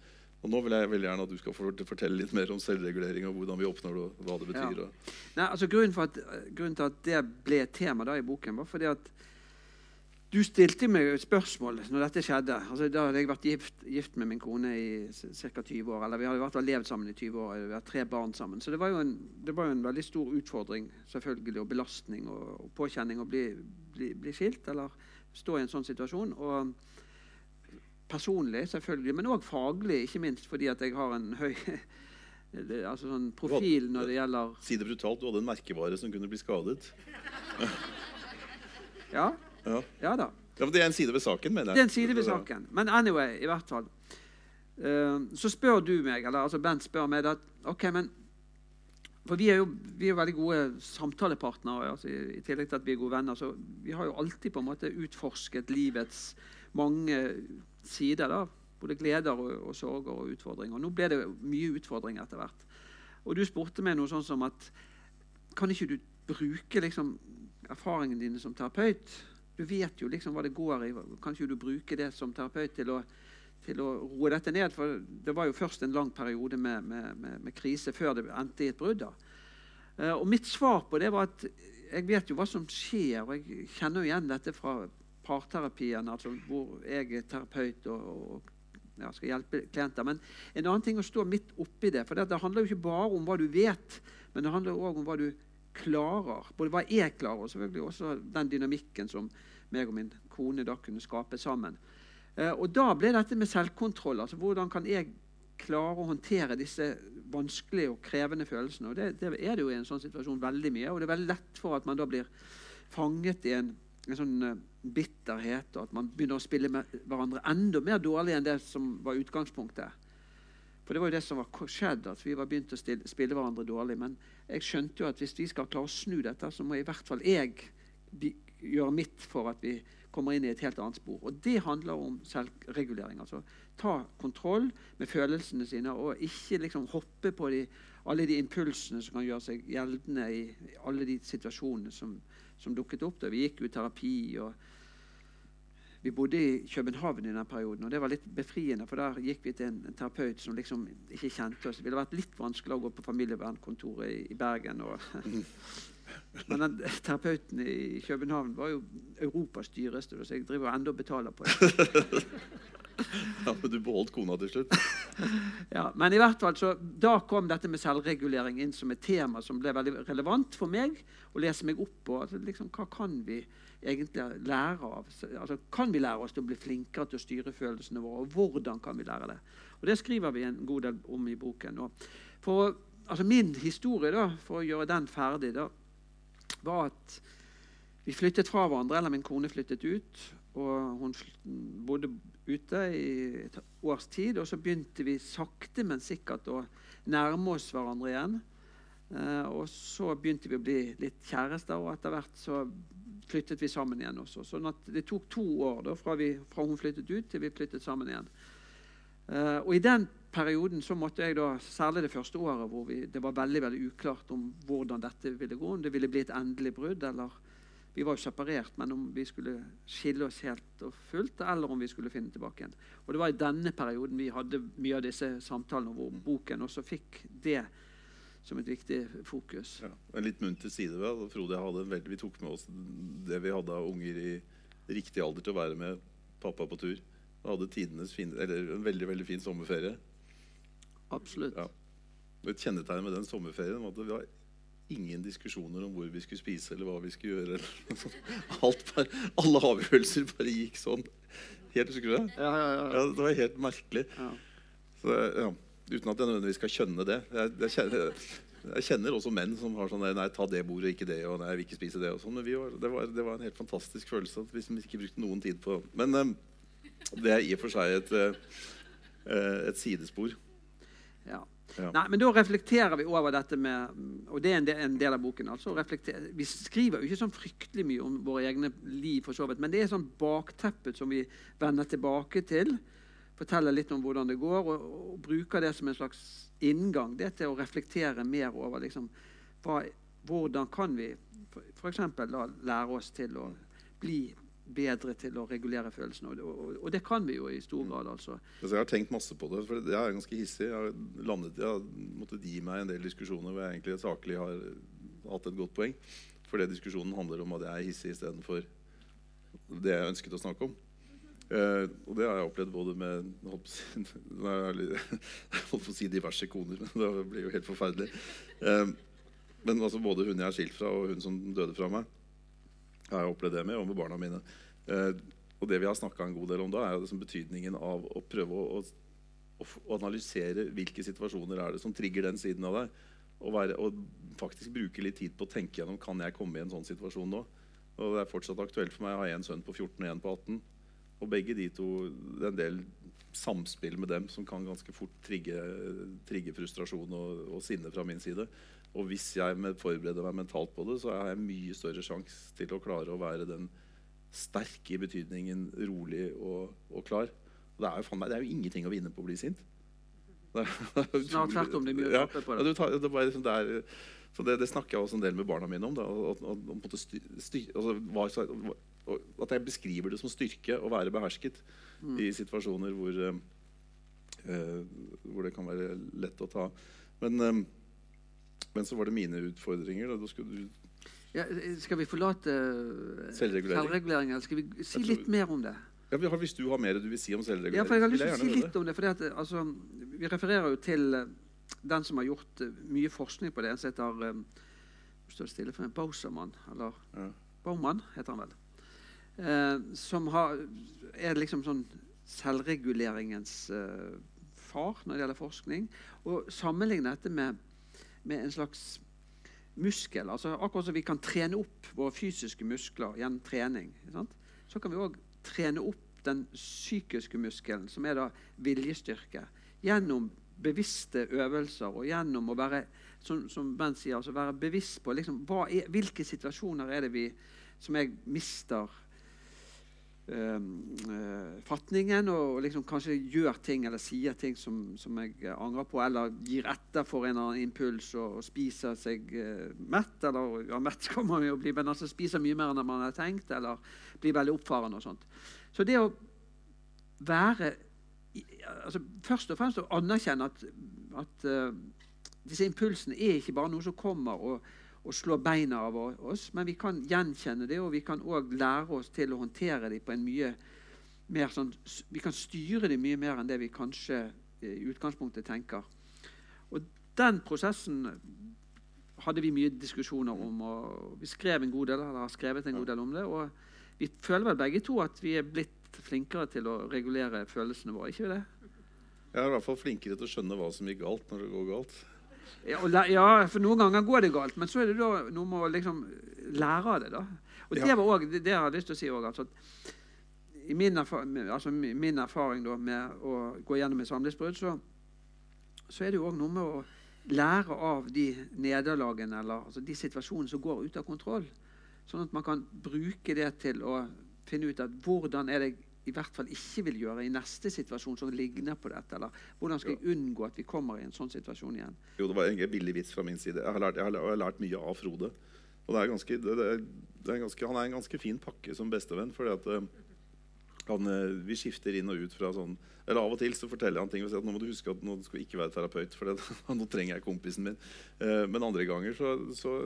Og nå vil jeg veldig gjerne at du skal fortelle litt mer om selvregulering og hvordan vi oppnår det, og hva det betyr. Ja. Nei, altså grunnen, at, grunnen, til at det ble et tema da i boken, var fordi at du stilte meg et spørsmål når dette skjedde. Altså, da hadde jeg vært gift, gift med min kone i ca. 20 år. Eller vi hadde vært levd sammen i 20 år. Vi hadde tre barn sammen. Så det var jo en, var jo en veldig stor utfordring selvfølgelig, og belastning og, og påkjenning å bli, bli, bli, skilt eller stå i en sånn situasjon. Og personlig, selvfølgelig, men òg faglig, ikke minst fordi at jeg har en høy *laughs* altså sånn profil når det gjelder Si det brutalt, du hadde en merkevare som kunne bli skadet. *laughs* ja. Ja. ja da. Ja, Det er en side ved saken, mener jeg. Det er en side ved saken. Men anyway, i hvert fall. Uh, så spør du meg, eller altså Bent spør meg at ok, men For vi er jo, vi er veldig gode samtalepartnere altså i, i, tillegg til at vi er gode venner. Så vi har jo alltid på en måte utforsket livets mange sider. da, Både gleder og, og sorger og utfordringer. Nå ble det mye utfordringer etter hvert. Og du spurte meg noe sånn som at Kan ikke du bruke liksom, erfaringene dine som terapeut du vet jo liksom hva det går i. Kan ikke du bruke det som terapeut til å, til å roe dette ned? For det var jo først en lang periode med, med, med, med krise før det endte i et brudd. Uh, og mitt svar på det var at jeg vet jo hva som skjer, og jeg kjenner jo igjen dette fra parterapien, altså hvor jeg er terapeut og, og ja, skal hjelpe klienter. Men en annen ting å stå midt oppi det. For det, det handler jo ikke bare om hva du vet, men det handler òg om hva du klarer. Både hva jeg klarer, og selvfølgelig også den dynamikken som meg og min kone da kunne skape sammen. Eh, og da ble dette med selvkontroll. altså Hvordan kan jeg klare å håndtere disse vanskelige og krevende følelsene? Og det, det, er det jo i en sånn situasjon veldig mye. Og det er veldig lett for at man da blir fanget i en, en sånn uh, bitterhet, og at man begynner å spille med hverandre enda mer dårlig enn det som var utgangspunktet. For det var jo det som var skjedd, at vi var begynt å spille hverandre dårlig. Men jeg skjønte jo at hvis vi skal klare å snu dette, så må i hvert fall jeg gjøre mitt for at vi kommer inn i et helt annet spor. Og det handler om selvregulering. altså Ta kontroll med følelsene sine og ikke liksom hoppe på de, alle de impulsene som kan gjøre seg gjeldende i alle de situasjonene som, som dukket opp. da Vi gikk i terapi. og vi bodde i København i den perioden, og det var litt befriende. For der gikk vi til en, en terapeut som liksom ikke kjente oss. Det ville vært litt vanskelig å gå på familievernkontoret i, i Bergen. Og, *laughs* men den terapeuten i København var jo Europas dyreste, så jeg driver ennå og betaler på det. Ja, Men du beholdt kona til slutt? *laughs* ja, men i hvert fall så, da kom dette med selvregulering inn som et tema som ble veldig relevant for meg å lese meg opp på. Altså, liksom, hva kan vi egentlig lære av? Altså, kan vi lære oss til å bli flinkere til å styre følelsene våre? Og hvordan kan vi lære det? Og Det skriver vi en god del om i boken. Og for, altså min historie, da, for å gjøre den ferdig, da, var at vi flyttet fra hverandre, eller min kone flyttet ut. Og hun bodde ute i et års tid. Og så begynte vi sakte, men sikkert å nærme oss hverandre igjen. Eh, og så begynte vi å bli litt kjærester, og etter hvert så flyttet vi sammen igjen også. Sånn at det tok to år da, fra, vi, fra hun flyttet ut, til vi flyttet sammen igjen. Uh, og I den perioden så måtte jeg da, særlig det første året, hvor vi, det var veldig veldig uklart om hvordan dette ville gå, om det ville bli et endelig brudd, eller Vi var jo separert, men om vi skulle skille oss helt og fullt, eller om vi skulle finne tilbake igjen. Og Det var i denne perioden vi hadde mye av disse samtalene, hvor boken også fikk det som et viktig fokus. Ja, en litt munter side ved Frode veldig, Vi tok med oss det vi hadde av unger i riktig alder til å være med pappa på tur. Vi hadde tidenes fin, eller en veldig veldig fin sommerferie. Absolutt. Ja. Et kjennetegn med den sommerferien var at det var ingen diskusjoner om hvor vi skulle spise eller hva vi skulle gjøre. Alt bare, alle avgjørelser bare gikk sånn. Helt, husker du det? Ja, ja, ja. ja det var helt merkelig. Så, ja. Uten at jeg nødvendigvis skal skjønne det. Jeg, jeg, kjenner, jeg, kjenner, også menn som har sånn Nei, ta det bordet, ikke det. Og nei, jeg vil ikke spise det. Og sånn, men var, det, var, det, var, en helt fantastisk følelse at vi ikke brukte noen tid på Men um, det er i og for seg et, uh, et sidespor. Ja. Ja. Nei, men Da reflekterer vi over dette med Og det er en del, en del av boken. altså Vi skriver jo ikke sånn fryktelig mye om våre egne liv, for så vidt, men det er sånn bakteppet som vi vender tilbake til. Forteller litt om hvordan det går, og, og bruker det som en slags inngang det til å reflektere mer over liksom, hva, hvordan kan vi f.eks. lære oss til å bli bedre til å regulere følelsene. Og, og, og, det kan vi jo i stor mm. grad. altså. altså jeg har tenkt masse på det. for Jeg er ganske hissig. Jeg har, landet, jeg har måttet gi meg en del diskusjoner hvor jeg egentlig saklig har hatt et godt poeng. Fordi diskusjonen handler om at jeg er hissig istedenfor det jeg ønsket å snakke om. Uh, og det har jeg opplevd både med *laughs* holdt på å si diverse koner, *laughs* men det blir jo helt forferdelig. Uh, men altså både hun jeg er skilt fra, og hun som døde fra meg, jeg har opplevd det med, og med barna mine. Eh, og det vi har snakka en god del om da, er liksom betydningen av å prøve å, å, å, analysere hvilke situasjoner er det som trigger den siden av deg. Og, være, og, faktisk bruke litt tid på å tenke gjennom kan jeg komme i en sånn situasjon nå. Og det er fortsatt aktuelt for meg. Jeg har en sønn på 14 og en på 18. Og begge de to Det er en del samspill med dem som kan ganske fort trigge, trigge frustrasjon og, og sinne fra min side. Og hvis jeg forbereder meg mentalt på det, så har jeg mye større sjanse til å klare å være den sterke i betydningen rolig og, og klar. Og det, er jo, det, er jo, ingenting å vinne på å bli sint. *laughs* Det, er Snart tvert om. Det er mye å tape på det. Ja, det, det, så det, det, snakker jeg også en del med barna mine om. Da, og, og, styr, styr, altså, at jeg beskriver det som styrke å være behersket mm. i situasjoner hvor, uh, hvor det kan være lett å ta. Men um, men så var det mine utfordringer. Da, du ja, skal vi forlate selvregulering? selvregulering eller skal vi si litt mer om det? Ja, Hvis du har mer du vil si om selvregulering? Ja, for jeg har lyst til å si litt om det. for det altså, Vi refererer jo til uh, den som har gjort uh, mye forskning på det. En som heter um, står stille for en Bausermann, eller ja. Baumann heter han vel. Uh, som har, er liksom sånn selvreguleringens far når det gjelder forskning. Og sammenligner dette med med en slags muskel. altså Akkurat som vi kan trene opp våre fysiske muskler gjennom trening, så kan vi òg trene opp den psykiske muskelen, som er da viljestyrke, gjennom bevisste øvelser og gjennom å være som, som Ben sier, altså være bevisst på liksom, er, hvilke situasjoner er det vi, som jeg mister uh, fatningen og liksom kanskje gjør ting eller sier ting som, som, jeg angrer på, eller gir etter for en eller annen impuls og, og spiser seg uh, mett. Eller ja, mett kan man jo bli, men altså spiser mye mer enn man har tenkt, eller blir veldig oppfarende og sånt. Så det å være altså Først og fremst å anerkjenne at, at uh, disse impulsene er ikke bare noe som kommer og og slå beina av oss, men vi kan gjenkjenne det, og vi kan òg lære oss til å håndtere det på en mye mer sånn Vi kan styre det mye mer enn det vi kanskje eh, i utgangspunktet tenker. Og den prosessen hadde vi mye diskusjoner om, og vi skrev en god del, eller har skrevet en god del om det. Og vi føler vel begge to at vi er blitt flinkere til å regulere følelsene våre. ikke vi det? Jeg er i hvert fall flinkere til å skjønne hva som gikk galt, når det går galt. Ja, for noen ganger går det galt, men så er det da noe med å liksom lære av det. da. Og det var også, det, det har jeg lyst til å si også, altså, I min, erfaring, altså, min erfaring da, med å gå gjennom et samlivsbrudd, så, så, er det jo òg noe med å lære av de nederlagene eller altså, de situasjonene som går ut av kontroll. Sånn at man kan bruke det til å finne ut at hvordan er det i hvert fall ikke vil gjøre i neste situasjon som ligner på dette? Eller hvordan skal jeg unngå at vi kommer i en sånn situasjon igjen? Jo, Det var en billig vits fra min side. Jeg har lært, jeg har, jeg har lært mye av Frode. Og det er ganske, det er, det er ganske, han er en ganske fin pakke som bestevenn. fordi at uh, han, uh, Vi skifter inn og ut fra sånn Eller av og til så forteller han ting og sier at nå må du huske at nå skal du ikke være terapeut, for det, *laughs* nå trenger jeg kompisen min. Eh, men andre ganger så, så,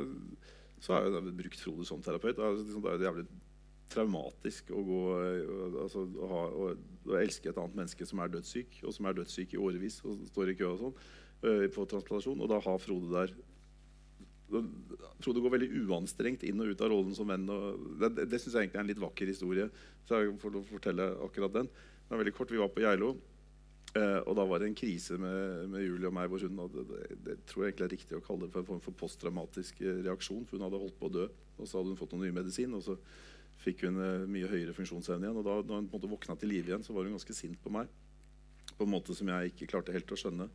så har jeg brukt Frode som terapeut. Det er, liksom, det er jævlig traumatisk å, gå, altså, å, ha, å, å, elske et annet menneske som er dødssyk, og som er dødssyk i årevis og står i kø og sånn, på transplantasjon. Og da har Frode der Frode går veldig uanstrengt inn og ut av rollen som venn. det det syns jeg egentlig er en litt vakker historie. Så jeg får fortelle akkurat den. Den er veldig kort. Vi var på Geilo. Eh, og da var det en krise med, med Julie og meg hvor hun hadde det, det, tror jeg egentlig er riktig å kalle det for en form for posttraumatisk reaksjon. For hun hadde holdt på å dø, og så hadde hun fått noen ny medisin. og så fikk hun eh, mye høyere funksjonsevne igjen. Og da når hun våkna til live igjen, så var hun ganske sint på meg. På en måte som jeg ikke klarte helt å skjønne.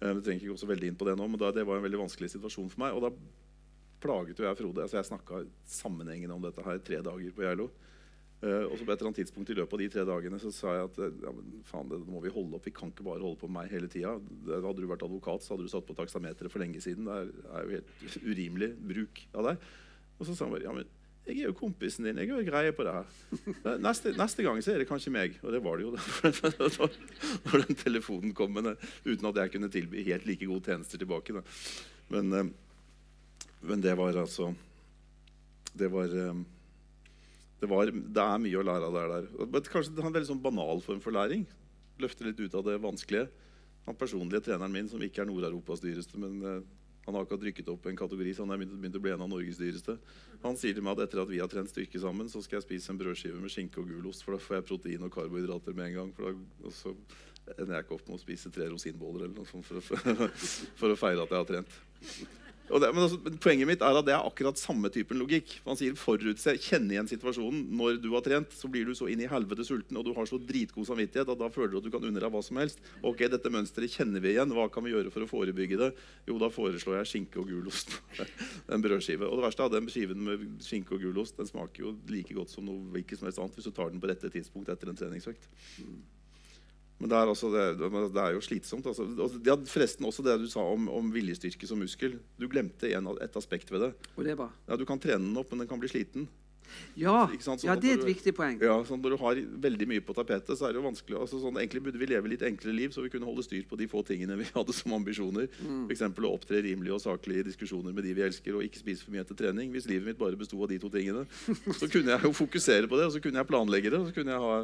Eh, vi trenger ikke gå så veldig inn på Det nå, men da, det var en veldig vanskelig situasjon for meg. Og da plaget jo jeg Frode. altså Jeg snakka sammenhengende om dette her tre dager på Geilo. Uh, og så på et eller annet tidspunkt i løpet av de tre dagene så sa jeg at ja, men faen, det må vi holde opp. Vi kan ikke bare holde på med meg hele tida. Hadde du vært advokat, så hadde du satt på taksameteret for lenge siden. Det er, er, jo helt urimelig bruk av deg. Og så sa han bare ja, men jeg er jo kompisen din. Jeg har jo greie på det her. *laughs* Neste, neste, gang så er det kanskje meg. Og det var det jo. Når *laughs* den telefonen kom, men, uten at jeg kunne tilby helt like gode tjenester tilbake. Men, uh, men, det var altså Det var um, det, var, det, er mye å lære av det der. Men kanskje det er en veldig sånn banal form for læring. Løfte litt ut av det vanskelige. Han personlige treneren min, som ikke er Nord-Europas dyreste, men han har akkurat rykket opp en kategori, så han er begynt å bli en av Norges dyreste. Han sier til meg at etter at vi har trent styrke sammen, så skal jeg spise en brødskive med skinke og gulost, for da får jeg protein og karbohydrater med en gang. For da, og så ender jeg ikke opp med å spise tre rosinboller eller noe sånt for å, *laughs* for å feire at jeg har trent. Det, men altså, poenget mitt er at det er akkurat samme typen logikk. Man sier forutse, Kjenne igjen situasjonen. Når du har trent, så blir du så inn i helvete sulten og du har så dritgod samvittighet at da føler du at du kan unne deg hva som helst. Ok, dette mønsteret kjenner vi igjen. Hva kan vi gjøre for å forebygge det? Jo, da foreslår jeg skinke og gulost. *laughs* en brødskive. Og det verste er den skiven med skinke og gulost den smaker jo like godt som noe hvilket som helst annet hvis du tar den på rette tidspunkt etter en treningsøkt. Men det er, også, det, det er, jo slitsomt. Altså. Ja, forresten også det du sa om, om, viljestyrke som muskel. Du glemte en, et aspekt ved det. Og det var? Ja, Du kan trene den opp, men den kan bli sliten. Ja, sånn ja det er et viktig poeng. Ja, sånn, Når du har veldig mye på tapetet, så er det jo vanskelig altså, sånn, Egentlig burde vi leve litt enklere liv, så vi kunne holde styr på de få tingene vi *laughs* hadde som ambisjoner. Mm. F.eks. å opptre rimelig og saklig i diskusjoner med de vi elsker, og ikke spise for mye etter trening. Hvis livet mitt bare besto av de to tingene, *laughs* så kunne jeg jo fokusere på det, og så kunne jeg planlegge det, og så kunne jeg ha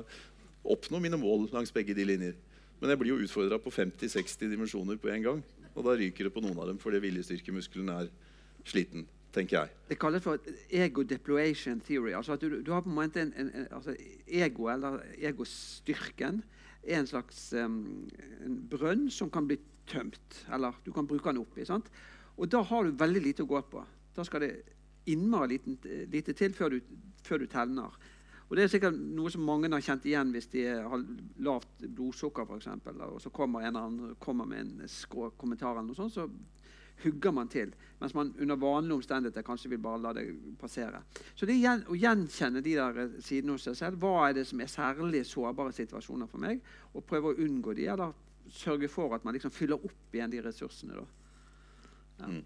oppnå mine mål langs begge de linjer. Men jeg blir jo utfordra på 50-60 dimensjoner på en gang. Og da ryker det på noen av dem fordi viljestyrkemuskelen er sliten. tenker jeg. Det kalles for ego deployation theory. altså at Du, du har på en måte en, en, altså ego, eller egostyrken, er en slags um, en brønn som kan bli tømt. Eller du kan bruke den opp sant? Og da har du veldig lite å gå på. Da skal det innmari lite til før du, før du telner. Og Det er sikkert noe som mange har kjent igjen hvis de har lavt blodsukker. For og så kommer en eller annen kommer med en skrå kommentar, eller noe sånt, så hugger man til. Mens man under vanlige omstendigheter kanskje vil bare la det passere. Så det er å gjenkjenne de der sidene hos seg selv. Hva er det som er særlig sårbare situasjoner for meg? Og prøve å unngå de, eller sørge for at man liksom fyller opp igjen de ressursene. da. Ja. Mm.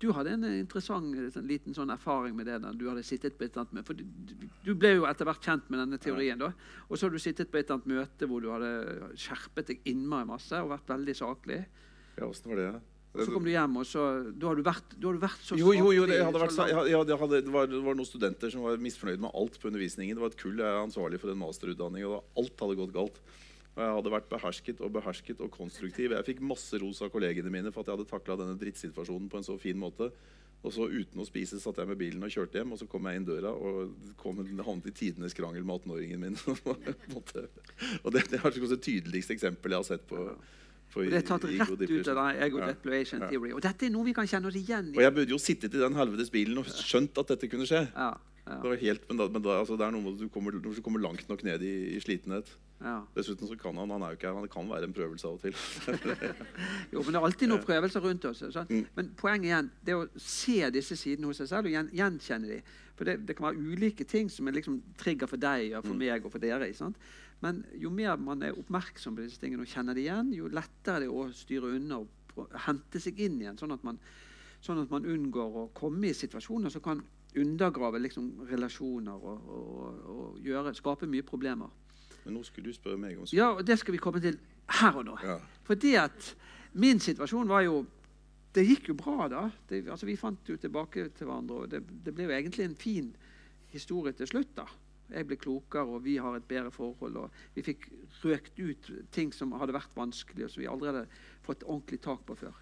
Du hadde en interessant sånn, liten sånn erfaring med det. da du hadde sittet på et eller annet møte. For du, ble jo etter hvert kjent med denne teorien. da, Og så har du sittet på et eller annet møte hvor du hadde skjerpet deg innmari masse og vært veldig saklig. Ja, åssen var det? Så kom du hjem, og så Da har du vært, du hadde vært så Jo, jo, jo det, vært, ja, det, hadde, det, var, det, var, noen studenter som var misfornøyd med alt på undervisningen. Det var et kull jeg er ansvarlig for en masterutdanning, og alt hadde gått galt. Og jeg hadde vært behersket og behersket og konstruktiv. Jeg fikk masse ros av kollegene mine for at jeg hadde takla denne drittsituasjonen på en så fin måte. Og så uten å spise satt jeg med bilen og kjørte hjem, og så kom jeg inn døra og kom havnet i tidenes krangel med 18-åringen min. *laughs* og det, det er kanskje det tydeligste eksempelet jeg har sett på. For det er tatt rett ut av den ego ja. theory. Og dette er noe vi kan kjenne oss igjen i. Og jeg burde jo sittet i den helvetes bilen og skjønt at dette kunne skje. Ja. Ja. Det, helt, men da, men da, altså, det er noe med at du kommer, du kommer langt nok ned i, i slitenhet. Ja. Dessuten så kan han han er jo ikke her, han kan være en prøvelse av og til. *laughs* jo, men Det er alltid noen prøvelser rundt oss. Mm. Men poenget igjen det å se disse sidene hos seg selv og gjen, gjenkjenne dem. For det, det, kan være ulike ting som er liksom trigger for deg og for mm. meg og for dere. Men jo mer man er oppmerksom på disse tingene og kjenner det igjen, jo lettere det er å styre unna og hente seg inn igjen. Sånn at man, sånn at man unngår å komme i situasjoner som kan undergrave liksom, relasjoner og, og, og gjøre, skape mye problemer. Men nå skulle du spørre meg om Ja, og det skal vi komme til her og nå. Ja. Fordi at min situasjon var jo Det gikk jo bra, da. Det, altså, vi fant jo tilbake til hverandre. og det, det, ble jo egentlig en fin historie til slutt. da. Jeg ble klokere, og vi har et bedre forhold. og Vi fikk røkt ut ting som hadde vært vanskelig, og som vi aldri hadde fått ordentlig tak på før.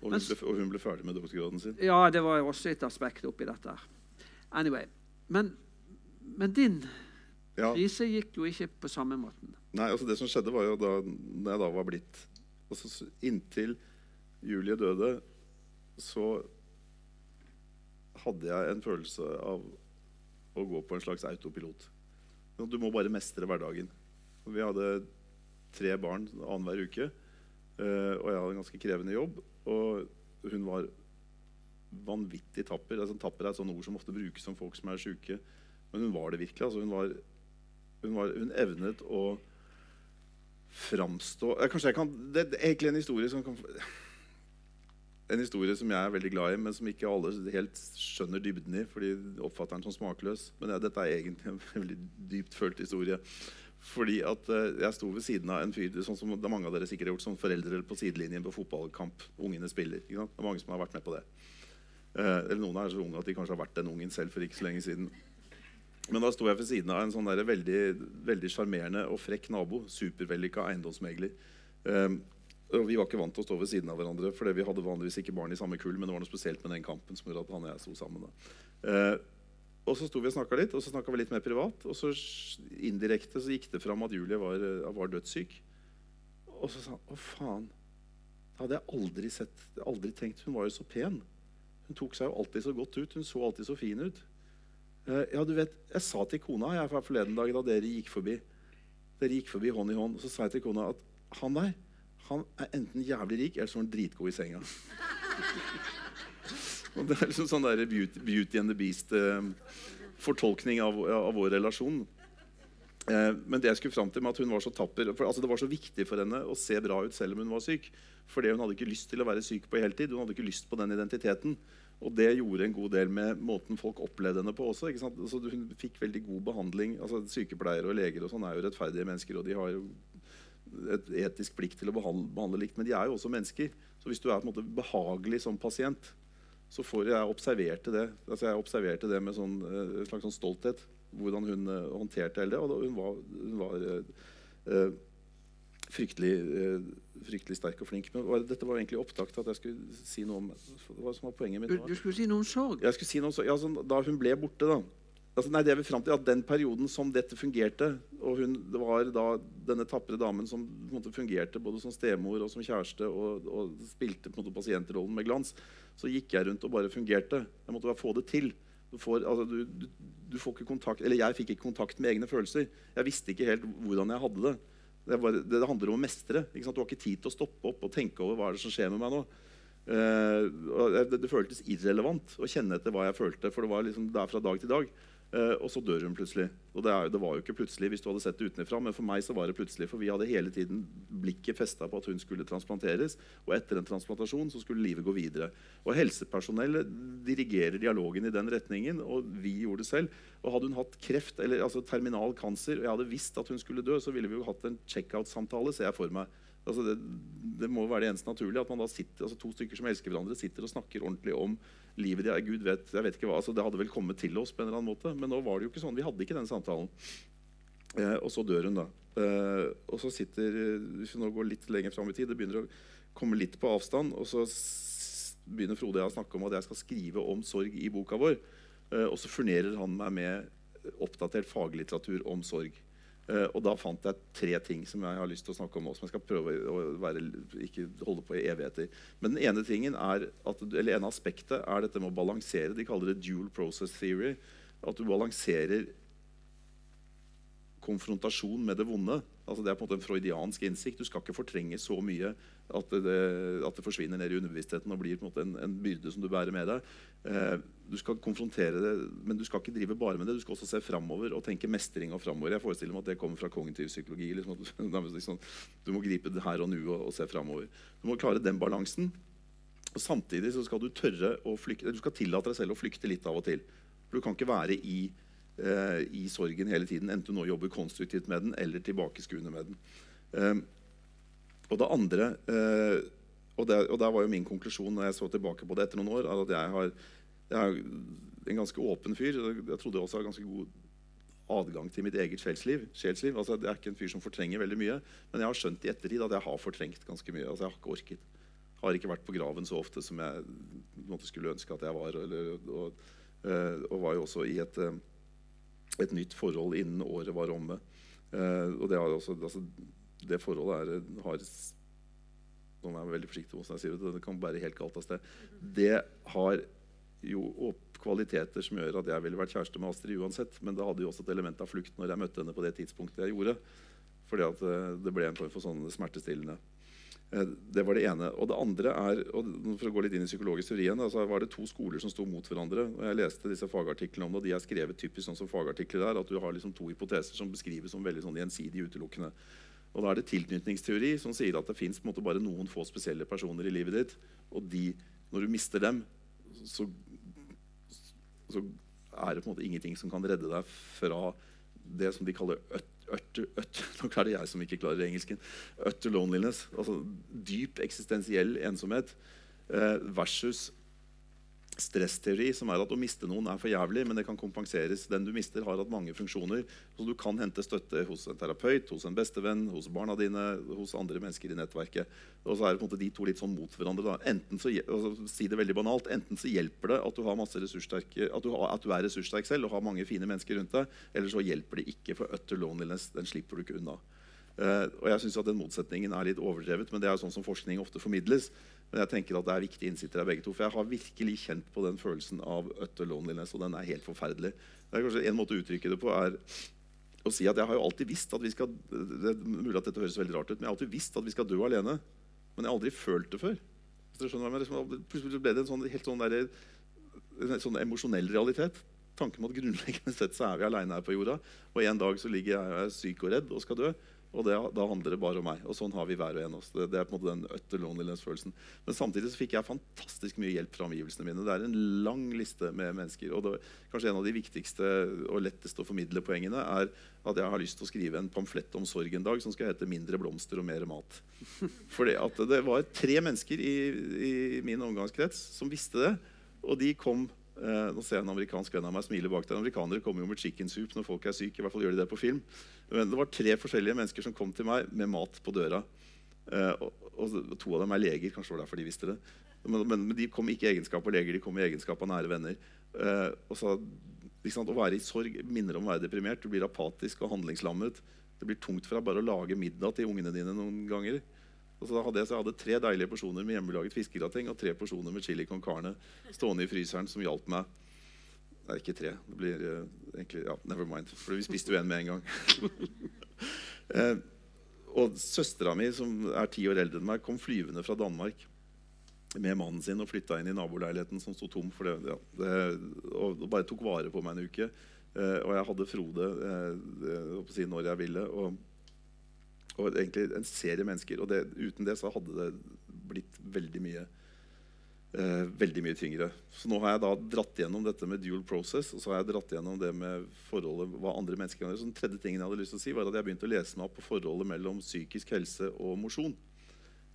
Og hun, ble, og hun ble ferdig med doktorgraden sin? Ja, det var jo også et aspekt oppi dette. her. Anyway. Men, men din ja. Riise gikk jo ikke på samme måten. Nei, altså Det som skjedde, var jo da jeg da var blitt altså Inntil Julie døde, så hadde jeg en følelse av å gå på en slags autopilot. Du må bare mestre hverdagen. Vi hadde tre barn annenhver uke. Uh, og jeg hadde en ganske krevende jobb. Og hun var vanvittig tapper. Altså, tapper er et sånt ord som ofte brukes om folk som er syke. Men hun var det virkelig. Altså, hun, var, hun, var, hun, evnet å framstå eh, jeg kan Det er egentlig en historie som kan en historie som jeg er veldig glad i, men som ikke alle helt skjønner dybden i. fordi de oppfatter den som smakløs. Men ja, dette er egentlig en veldig dypt følt historie. Fordi at uh, Jeg sto ved siden av en fyr sånn som det mange av dere sikkert har gjort som foreldre på sidelinjen på fotballkamp. Ungene spiller. Det er mange som har vært med på det. Uh, eller Noen er så unge at de kanskje har vært den ungen selv for ikke så lenge siden. Men da sto jeg ved siden av en sånn der veldig sjarmerende og frekk nabo. Supervellykka eiendomsmegler. Um, og Vi var ikke vant til å stå ved siden av hverandre, fordi vi hadde vanligvis ikke barn i samme kull. Men det var noe spesielt med den kampen som gjorde at han og jeg sto sammen. Uh, og så sto vi og snakka litt, og så snakka vi litt mer privat. Og så indirekte så gikk det fram at Julie var, eh, var dødssyk. Og så sa han å faen. Det hadde jeg aldri sett, aldri tenkt. Hun var jo så pen. Hun tok seg jo alltid så godt ut. Hun så alltid så fin ut. Uh, ja, du vet, Jeg sa til kona jeg forleden dag da dere gikk forbi Dere gikk forbi hånd i hånd, og så sa jeg til kona at han der han er enten jævlig rik, eller så er han dritgod i senga. *laughs* Og det er liksom sånn der Beauty, beauty and the Beast-fortolkning eh, av, av, vår relasjon. Eh, men det jeg skulle fram til med at hun var så tapper for, altså Det var så viktig for henne å se bra ut selv om hun var syk. Fordi hun hadde ikke lyst til å være syk på heltid. Hun hadde ikke lyst på den identiteten. Og det gjorde en god del med måten folk opplevde henne på også. Altså, hun fikk veldig god behandling. Altså, sykepleiere og leger og sånn er jo rettferdige mennesker. og de har jo et etisk plikt til å behandle, behandle, likt. Men de er jo også mennesker. Så hvis du er på en måte behagelig som pasient, så får jeg observerte det altså jeg observerte det med sånn, en eh, slags sånn stolthet. Hvordan hun uh, håndterte hele det. Og hun var, hun var uh, fryktelig, uh, fryktelig, sterk og flink. Men dette var egentlig opptak til at jeg skulle si noe om hva som var poenget mitt. Du, du skulle si noe om sorg? Jeg skulle si noe om sorg. Ja, sånn, da hun ble borte, da Altså, nei, det er frem til at Den perioden som dette fungerte og hun, Det var da denne tapre damen som måte, fungerte både som stemor og som kjæreste og, og spilte måte, pasientrollen med glans. Så gikk jeg rundt og bare fungerte. Jeg måtte bare få det til. Du får, altså, du, du, du får ikke kontakt, eller Jeg fikk ikke kontakt med egne følelser. Jeg visste ikke helt hvordan jeg hadde det. Det, bare, det, handler om å mestre. Du har ikke tid til å stoppe opp og tenke over hva som skjer med meg nå. Uh, det, det, føltes irrelevant å kjenne etter hva jeg følte. For det var liksom der fra dag til dag. Uh, og så dør hun plutselig. Og det, er, det, var jo ikke plutselig hvis du hadde sett det utenfra, men for meg så var det plutselig. For vi hadde hele tiden blikket festa på at hun skulle transplanteres. Og etter en transplantasjon så skulle livet gå videre. Og helsepersonellet dirigerer dialogen i den retningen, og vi gjorde det selv. Og hadde hun hatt kreft eller altså terminal cancer, og jeg hadde visst at hun skulle dø, så ville vi jo hatt en checkout-samtale, ser jeg for meg. Altså det, det, må være det eneste naturlige at man da sitter, altså to stykker som elsker hverandre, sitter og snakker ordentlig om livet deres. Gud vet, jeg vet ikke hva, altså Det hadde vel kommet til oss på en eller annen måte, men nå var det jo ikke sånn. Vi hadde ikke den samtalen. Eh, og så dør hun, da. Eh, og så sitter Hvis vi nå går litt lenger fram i tid, det begynner å komme litt på avstand, og så begynner Frode å snakke om at jeg skal skrive om sorg i boka vår. Eh, og så furnerer han meg med oppdatert faglitteratur om sorg. Uh, og da fant jeg tre ting som jeg har lyst til å snakke om nå. som jeg skal prøve å holde på i evigheter. Men den ene tingen er at, eller en aspektet er dette med å balansere. De kaller det dual process theory. At du balanserer konfrontasjon med det vonde. Altså det er på en måte en freudiansk innsikt. Du skal ikke fortrenge så mye at det, at det forsvinner ned i underbevisstheten og blir en, en, en byrde som du bærer med deg. Eh, du skal konfrontere det, men du skal ikke drive bare med det. Du skal også se framover og tenke mestring og framover. Jeg forestiller meg at det kommer fra kognitiv psykologi. Liksom, *laughs* liksom, du må gripe det her og nå og, og se framover. Du må klare den balansen. Og Samtidig skal du tørre å flykte, du skal tillate deg selv å flykte litt av og til. For Du kan ikke være i eh, i sorgen hele tiden, enten du nå jobber konstruktivt med den eller tilbakeskuende med den. Eh, og det andre eh, og, det, og, der var jo min konklusjon når jeg så tilbake på det etter noen år, at jeg har, jeg er en ganske åpen fyr. Jeg trodde også har ganske god adgang til mitt eget sjelsliv. sjelsliv. Altså, jeg er ikke en fyr som fortrenger veldig mye, men jeg har skjønt i ettertid at jeg har fortrengt ganske mye. Altså, jeg har ikke orket. Har ikke vært på graven så ofte som jeg skulle ønske at jeg var. Eller, og, og, og var jo også i et et nytt forhold innen året var omme. Uh, og det, også, altså, det, forholdet er, har Nå er jeg veldig forsiktig med jeg sier det, det kan bære helt galt av sted. Det har jo kvaliteter som gjør at jeg ville vært kjæreste med Astrid uansett. Men det hadde jo også et element av flukt når jeg møtte henne på det tidspunktet jeg gjorde. Fordi at uh, det ble en form for sånne smertestillende. Eh, det var det ene. Og det andre er for å gå litt inn i psykologisk teorien, altså var det to skoler som sto mot hverandre. og Jeg leste disse fagartiklene om det, og de er skrevet typisk sånn som fagartikler er. At du har liksom to hypoteser som beskrives som veldig sånn gjensidig utelukkende. Og da er det tilknytningsteori som sier at det fins bare noen få spesielle personer i livet ditt. Og de, når du mister dem, så, så er det ingenting som kan redde deg fra det som de kaller Nok er det jeg som ikke klarer engelsken. Utter loneliness. Altså dyp eksistensiell ensomhet eh, versus stressteori, som er at å miste noen er for jævlig, men det kan kompenseres. Den du mister, har hatt mange funksjoner. Så du kan hente støtte hos en terapeut, hos en bestevenn, hos barna dine, hos andre mennesker i nettverket. Og så er det på en måte de to litt sånn mot hverandre. Da. Enten så, altså, si det veldig banalt, enten så hjelper det at du, at du, har, at du er ressurssterk selv og har mange fine mennesker rundt deg, eller så hjelper det ikke, for utter loneliness den slipper du ikke unna. Uh, og jeg synes at Den motsetningen er litt overdrevet, men det er sånn som forskning ofte formidles. Men jeg tenker at det er viktige innsikter av begge to. For jeg har virkelig kjent på den følelsen av utter loneliness, og den er helt forferdelig. Det er kanskje En måte å uttrykke det på er å si at jeg har jo alltid visst at vi skal det er mulig at dette høres veldig rart ut, men jeg har alltid visst at vi skal dø alene. Men jeg har aldri følt det før. Plutselig ble det en sånn, helt sånn, der, en sånn emosjonell realitet. Tanken om at grunnleggende sett så er vi aleine her på jorda. Og en dag så ligger jeg syk og redd og skal dø. Og det, da handler det bare om meg. Og sånn har vi hver og en. av Det, det, er på en måte den utter loneliness-følelsen. Men samtidig så fikk jeg fantastisk mye hjelp fra omgivelsene mine. Det er en lang liste med mennesker. Og det, kanskje en av de viktigste og letteste å formidle poengene er at jeg har lyst til å skrive en pamflett om sorg en dag som skal hete 'Mindre blomster og mer mat'. *laughs* For det var tre mennesker i, i min omgangskrets som visste det. Og de kom Eh, nå ser jeg en amerikansk venn av meg smile bak der. Amerikanere kommer jo med chicken soup når folk er syke. i hvert fall gjør de det på film. Men det var tre forskjellige mennesker som kom til meg med mat på døra. Eh, og, To av dem er leger. Kanskje det var derfor de visste det. Men, de kom ikke i egenskap av leger, de kom i egenskap av nære venner. Eh, og sa liksom, Å være i sorg minner om å være deprimert. Du blir apatisk og handlingslammet. Det blir tungt for deg bare å lage middag til ungene dine noen ganger. Og så hadde jeg, så jeg hadde tre deilige porsjoner med hjemmelaget fiskegrateng og tre porsjoner med chili con carne stående i fryseren som hjalp meg. Nei, ikke tre. Det blir uh, egentlig Ja, never mind. For vi spiste jo en med en gang. *laughs* eh, og søstera mi, som er ti år eldre enn meg, kom flyvende fra Danmark med mannen sin og flytta inn i naboleiligheten som sto tom. for det, ja, det, og, og, bare tok vare på meg en uke. Eh, og jeg hadde Frode si når jeg ville. og og egentlig en serie mennesker. Og det, uten det så hadde det blitt veldig mye eh, veldig mye tyngre. Så nå har jeg da dratt gjennom dette med dual process. Og så har jeg dratt gjennom det med forholdet hva andre mennesker kan gjøre. Så den tredje tingen jeg hadde lyst til å si var at jeg begynte å lese meg opp på forholdet mellom psykisk helse og mosjon.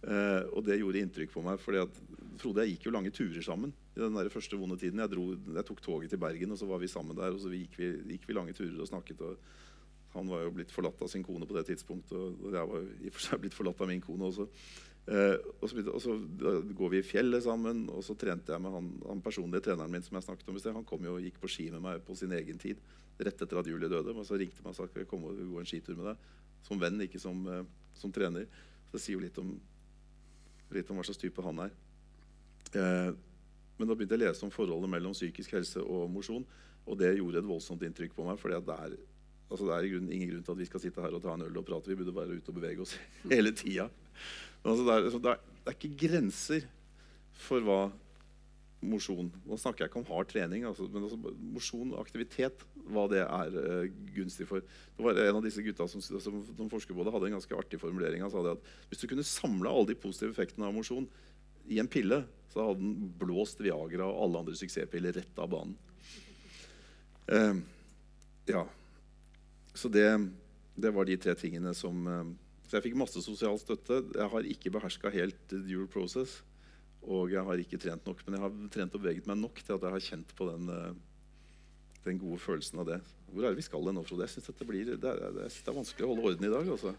Eh, og det gjorde inntrykk på meg. fordi at Frode jeg gikk jo lange turer sammen. i den der første vonde tiden. Jeg, dro, jeg, tok toget til Bergen, og så var vi sammen der. Og så gikk vi, gikk vi lange turer og snakket. og han var jo blitt forlatt av sin kone på det tidspunktet. Og jeg var i og for seg blitt forlatt av min kone også. Eh, og, så, og, så, går vi i fjellet sammen, og så trente jeg med han, han personlige treneren min. som jeg snakket om i sted. Han kom jo og gikk på ski med meg på sin egen tid rett etter at Julie døde. Og så ringte meg og sa at jeg kom og gå en skitur med deg. Som venn, ikke som, eh, som trener. Så det sier jo litt om, litt om hva slags type han er. Eh, men da begynte jeg å lese om forholdet mellom psykisk helse og mosjon. Og det gjorde et voldsomt inntrykk på meg. fordi at det er Altså, det er grunn, ingen grunn til at vi skal sitte her og ta en øl og prate. Vi burde være ute og bevege oss *laughs* hele tida. Altså, det, altså, det, det, er ikke grenser for hva mosjon Nå snakker jeg ikke om hard trening, altså, men altså, mosjon og aktivitet, hva det er uh, gunstig for. Det var En av disse gutta som, som, som forsker på det, hadde en ganske artig formulering. Han sa det at hvis du kunne samle alle de positive effektene av mosjon i en pille, så hadde den blåst Viagra og alle andre suksesspiller rett av banen. Uh, ja. Så det, det, var de tre tingene som eh, Så jeg fikk masse sosial støtte. Jeg har ikke beherska helt dual process. Og jeg har ikke trent nok, men jeg har trent og beveget meg nok til at jeg har kjent på den, eh, den gode følelsen av det. Hvor er det vi skal nå, Frode? Jeg synes det, det er vanskelig å holde orden i dag. altså.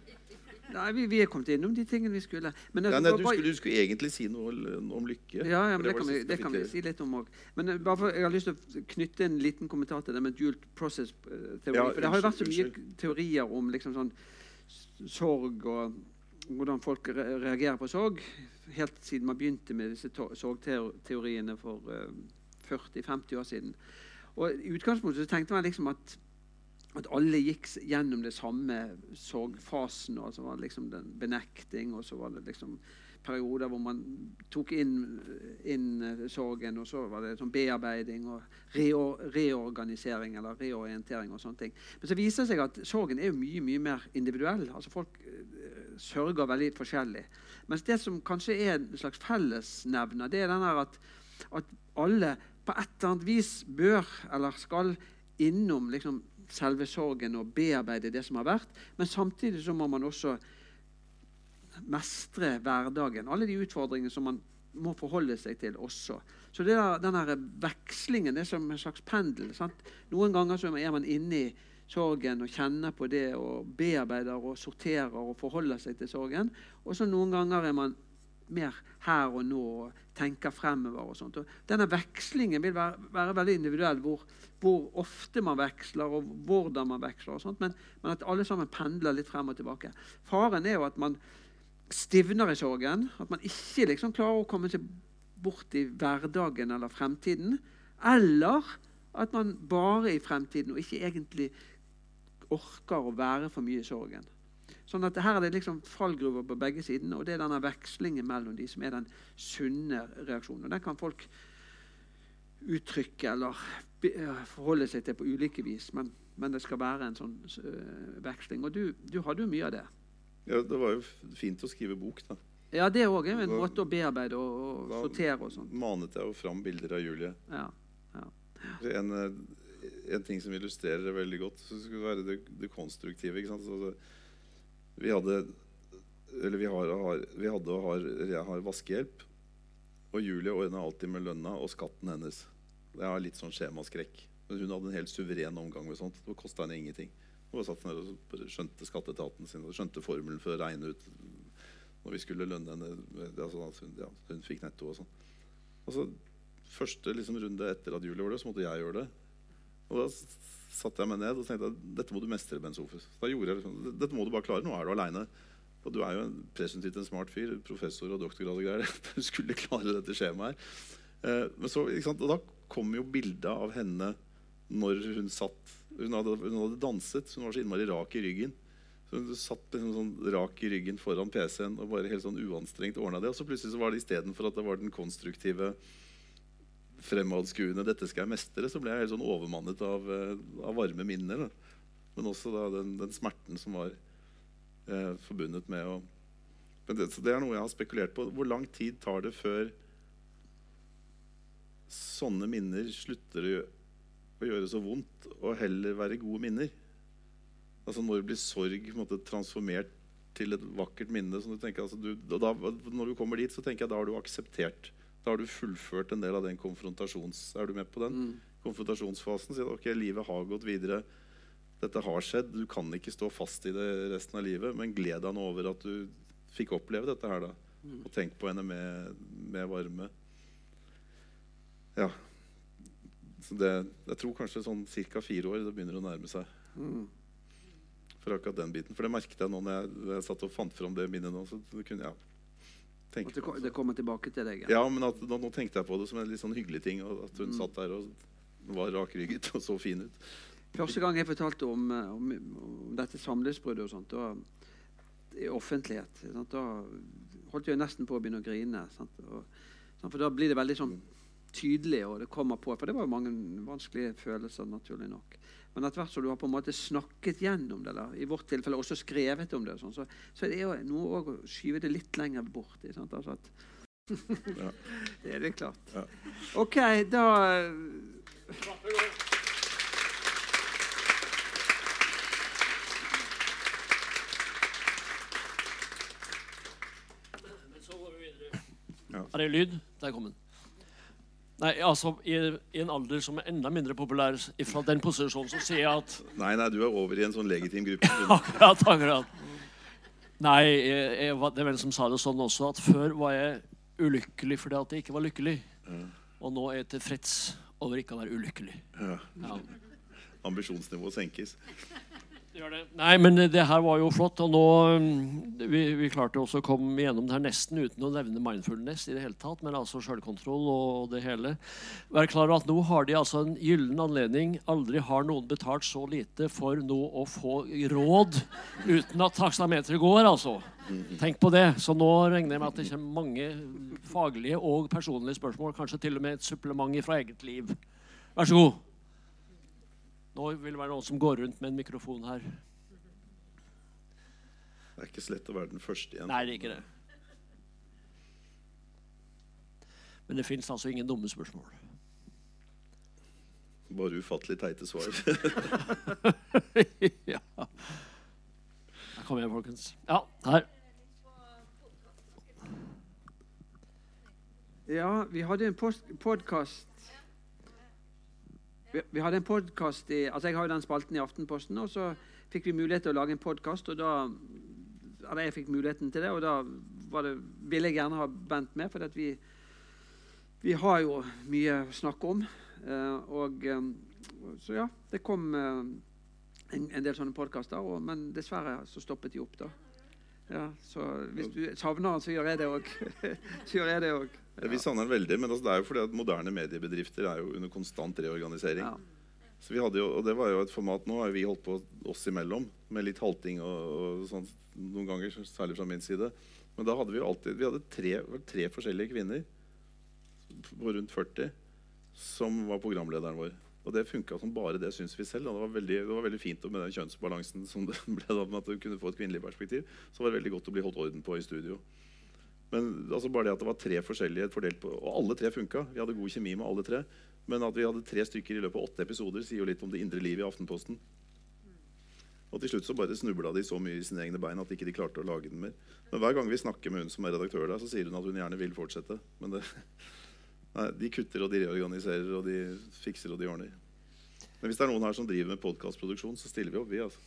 Nei, vi, vi, er kommet innom de tingene vi skulle. Men, ja, nei, du, skulle, du, skulle, egentlig si noe om lykke. Ja, ja men det, kan vi, det kan vi, si litt om òg. Men eh, bare for, jeg har lyst til å knytte en liten kommentar til det med dual process-teori. Ja, for det har jo vært så mye teorier om liksom sånn sorg og hvordan folk reagerer på sorg. Helt siden man begynte med disse sorgteoriene for uh, eh, 40-50 år siden. Og I utgangspunktet tenkte man liksom at at alle gikk gjennom det samme sorgfasen. og så var det liksom benekting, og så var det liksom perioder hvor man tok inn, inn eh, sorgen, og så var det sånn bearbeiding og reorganisering eller reorientering. og sånne ting. Men så viser det seg at sorgen er mye mye mer individuell. altså Folk uh, sørger veldig forskjellig. Mens det som kanskje er en slags fellesnevner, det er den at, at alle på et eller annet vis bør eller skal innom liksom, selve sorgen og bearbeide det som har vært. Men samtidig så må man også mestre hverdagen. Alle de utfordringene som man må forholde seg til også. Så det der, den vekslingen er som en slags pendel. Sant? Noen ganger er man inne i sorgen og kjenner på det og bearbeider og sorterer og forholder seg til sorgen. Og så noen ganger er man mer her og nå og tenker fremover. og sånt. Og denne vekslingen vil være, være veldig individuell, hvor, hvor, ofte man veksler og hvordan man veksler. og sånt, men, men at alle sammen pendler litt frem og tilbake. Faren er jo at man stivner i sorgen. At man ikke liksom klarer å komme seg bort i hverdagen eller fremtiden. Eller at man bare i fremtiden og ikke egentlig orker å være for mye i sorgen. Sånn at Her er det liksom fallgruver på begge sidene, og det er denne vekslingen mellom de som er den sunne reaksjonen. Og Den kan folk uttrykke eller forholde seg til på ulike vis, men, men det skal være en sånn uh, veksling. Og du, du hadde jo mye av det. Ja, Det var jo fint å skrive bok, da. Ja, det òg er en måte å bearbeide og, og sortere og sånn. manet jeg jo fram bilder av Julie. Ja, ja. En, eh, en, ting som illustrerer det veldig godt, så skulle være det, det konstruktive. Så, vi hadde eller vi, har, har, vi hadde og har, har vaskehjelp. Og Julie ordna alltid med lønna og skatten hennes. Jeg har litt sånn skjemaskrekk. Men hun hadde en helt suveren omgang med sånt. Det kosta henne ingenting. Hun satt ned og skjønte skatteetaten sin og skjønte formelen for å regne ut når vi skulle lønne henne. Altså, hun, ja, hun, fikk netto og sånn. Altså, første liksom, runde etter at Julie var det, så måtte jeg gjøre det. Og da satte jeg meg ned og tenkte at dette må du mestre, Ben Sofus. Da gjorde jeg dette må du bare klare. Nå er du aleine. Og du er jo en presumptivt en smart fyr. Professor og doktorgrad og greier. *laughs* Du skulle klare dette skjemaet her. Eh, så, og da kom jo bildet av henne når hun satt hun hadde, hun hadde, danset. Hun var så innmari rak i ryggen. Så hun satt liksom sånn rak i ryggen foran PC-en og bare helt sånn uanstrengt ordna det. Og så plutselig så var det istedenfor at det var den konstruktive, fremadskuende 'dette skal jeg mestre', så ble jeg helt sånn overmannet av, eh, av varme minner. Da. Men også da den, den smerten som var eh, forbundet med å men det, det, er noe jeg har spekulert på. Hvor lang tid tar det før sånne minner slutter å å gjøre så vondt og heller være gode minner. Altså Når blir sorg måte, transformert til et vakkert minne? Du tenker, altså, du, da, når du kommer dit, så tenker jeg da har du akseptert. Da har du fullført en del av den konfrontasjons... Er du med på den? Mm. Konfrontasjonsfasen. Sier ok, livet har gått videre. Dette har skjedd. Du kan ikke stå fast i det resten av livet. Men gled deg nå over at du fikk oppleve dette her, da. Og tenk på henne med, med varme. Ja. Så det, jeg tror kanskje sånn ca. fire år det begynner å nærme seg. Mm. For akkurat den biten. For det merket jeg nå når jeg, jeg satt og fant fram det minnet nå. så kunne jeg tenke At det kommer tilbake til deg? Ja, ja men at, nå, nå, tenkte jeg på det som en litt sånn hyggelig ting. At hun mm. satt der og var rakrygget og så fin ut. Første gang jeg fortalte om, om, om dette samlivsbruddet og sånt, da, i offentlighet, sant, da holdt jeg nesten på å begynne å grine. Sant, og, sant, for da blir det veldig sånn tydelig, og det kommer på. For det var jo mange vanskelige følelser, naturlig nok. Men etter hvert som du har på en måte snakket gjennom det, eller i vårt tilfelle også skrevet om det, sånn, så, så er det jo noe å skyve det litt lenger bort. Sant? Altså at, ja. *laughs* Det er det klart. Ja. OK, da Er det lyd? Der kom den. Nei, altså i, i, en alder som er enda mindre populær fra den posisjonen, så sier jeg at Nei, nei, du er over i en sånn legitim gruppe. *laughs* akkurat, akkurat. Nei, jeg, jeg, det er vel som sa det sånn også, at før var jeg ulykkelig fordi at jeg ikke var lykkelig. Ja. Og nå er jeg tilfreds over ikke å være ulykkelig. Ja. Ja. Ambisjonsnivået senkes. Nei, men det her var jo flott. Og nå mm, Vi, vi klarte også å komme gjennom det her nesten uten å nevne mindfulness i det hele tatt, men altså sjølkontroll og det hele. Vær klar over at nå har de altså en gyllen anledning. Aldri har noen betalt så lite for nå å få råd uten at taksameteret går, altså. Tenk på det. Så nå regner jeg med at det kommer mange faglige og personlige spørsmål. Kanskje til og med et supplement fra eget liv. Vær så god. Nå vil det være noen som går rundt med en mikrofon her. Det er ikke så lett å være den første igjen. Nei, det er ikke det. Men det fins altså ingen dumme spørsmål. Bare ufattelig teite svar. *laughs* *laughs* ja. Der kommer jeg, folkens. Ja, her. Ja, vi hadde en podkast vi, vi, hadde en podkast altså Jeg har jo den spalten i Aftenposten, og så fikk vi mulighet til å lage en podkast. Og da eller jeg fikk muligheten til det, og da det, ville jeg gjerne ha Bent med. For vi, vi, har jo mye å snakke om. Eh, og eh, Så ja, det kom eh, en, en del sånne podkaster, men dessverre så stoppet de opp, da. Ja, så hvis du savner han, så gjør jeg det òg. *laughs* så gjør jeg det òg. Ja. Vi savner den veldig, men altså, det er jo fordi at moderne mediebedrifter er jo under konstant reorganisering. Ja. Så vi hadde jo, og det var jo et format Nå har vi holdt på oss imellom med litt halting og, og sånn noen ganger, særlig fra min side. Men da hadde vi jo alltid Vi hadde tre, tre forskjellige kvinner på rundt 40 som var programlederen vår. Og det funka som bare det, syns vi selv. Det var, veldig, det var, veldig, fint med den kjønnsbalansen som det *laughs* ble da, med at du kunne få et kvinnelig perspektiv. Så var det veldig godt å bli holdt orden på i studio. Men altså bare det at det var tre forskjellige fordelt på Og alle tre funka. Vi hadde god kjemi med alle tre. Men at vi hadde tre stykker i løpet av åtte episoder, sier jo litt om det indre livet i Aftenposten. Og til slutt så bare snubla de så mye i sine egne bein at de ikke klarte å lage den mer. Men hver gang vi snakker med hun som er redaktør der, så sier hun at hun gjerne vil fortsette. Men det, nei, de kutter og de reorganiserer og de fikser og de ordner. Men hvis det er noen her som driver med podkastproduksjon, så stiller vi opp, vi. altså.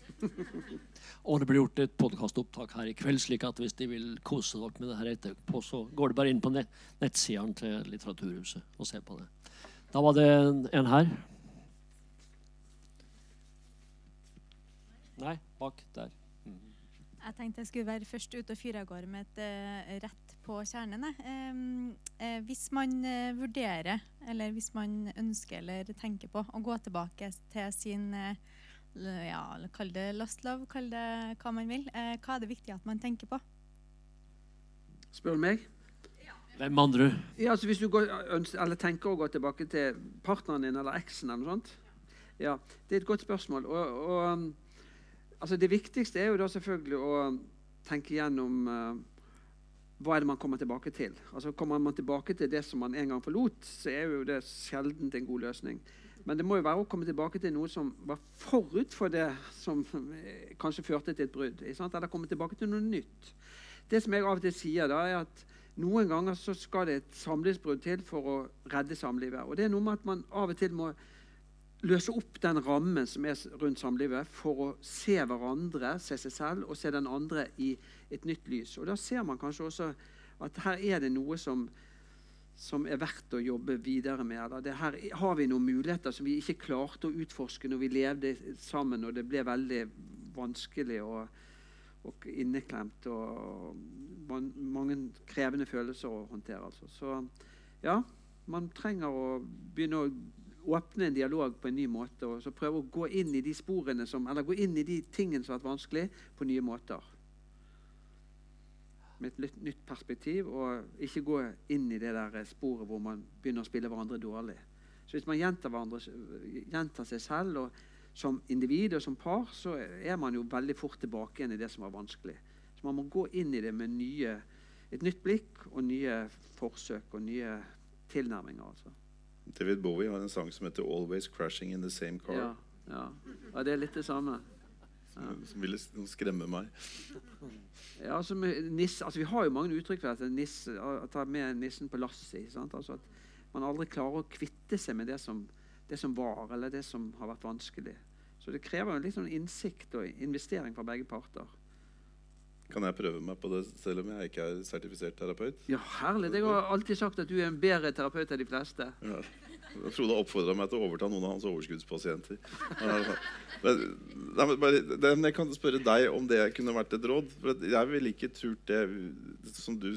*laughs* og det blir gjort et podkastopptak her i kveld, slik at hvis de vil kose dere med det her etterpå, så går det bare inn på nett nettsidene til Litteraturhuset og ser på det. Da var det en her. Nei, bak der. Jeg tenkte jeg skulle være først ute og fyre av gårde med et uh, rett på kjernen. Uh, hvis man uh, vurderer, eller hvis man ønsker eller tenker på å gå tilbake til sin ja, Kall det lost love, kall det hva man vil. hva er det viktig at man tenker på? Spør du meg? Hvem andre? Ja, altså Hvis du går, ønsker, eller tenker å gå tilbake til partneren din eller eksen eller noe sånt. Ja, Det er et godt spørsmål. og, og altså Det viktigste er jo da selvfølgelig å tenke gjennom uh, hva er det man kommer tilbake til. Altså Kommer man tilbake til det som man en gang forlot, så er jo det sjelden en god løsning. Men det må jo være å komme tilbake til noe som var forut for det som eh, kanskje førte til et brudd. Eller komme tilbake til noe nytt. Det som jeg av og til sier, da, er at noen ganger så skal det et samlivsbrudd til for å redde samlivet. Og det er noe med at man av og til må løse opp den rammen som er rundt samlivet, for å se hverandre, se seg selv og se den andre i et nytt lys. Og Da ser man kanskje også at her er det noe som, som er verdt å jobbe videre med. Eller her har vi noen muligheter som vi ikke klarte å utforske når vi levde sammen, og det ble veldig vanskelig og, og inneklemt. Og mange krevende følelser å håndtere. Altså. Så ja, man trenger å begynne å åpne en dialog på en ny måte og så prøve å gå inn i de sporene som, eller gå inn i de tingene som har vært vanskelig, på nye måter. Med et nytt perspektiv, og ikke gå inn i det der sporet hvor man begynner å spille hverandre dårlig. Så Hvis man gjentar, gjentar seg selv og, som individ og som par, så er man jo veldig fort tilbake igjen i det som var vanskelig. Så man må gå inn i det med nye, et nytt blikk og nye forsøk og nye tilnærminger. altså. David Bowie har en sang som heter 'Always Crashing in the Same Car'. Ja, ja. ja det er litt det samme. Ja. Som ville skremme meg. Ja, altså, nisse, altså, Vi har jo mange uttrykk for dette. Nisse, å ta med nissen på lasset. Altså at man aldri klarer å kvitte seg med det som, det som, var, eller det som har vært vanskelig. Så det krever litt sånn innsikt og investering fra begge parter. Kan jeg prøve meg på det selv om jeg ikke er sertifisert terapeut? Ja, herlig. Jeg har alltid sagt at du er en bedre terapeut enn de fleste. Ja. Frode oppfordra meg til å overta noen av hans overskuddspasienter. Men, nei, men bare, jeg kan spørre deg om det kunne vært et råd. For jeg ville ikke turt det som du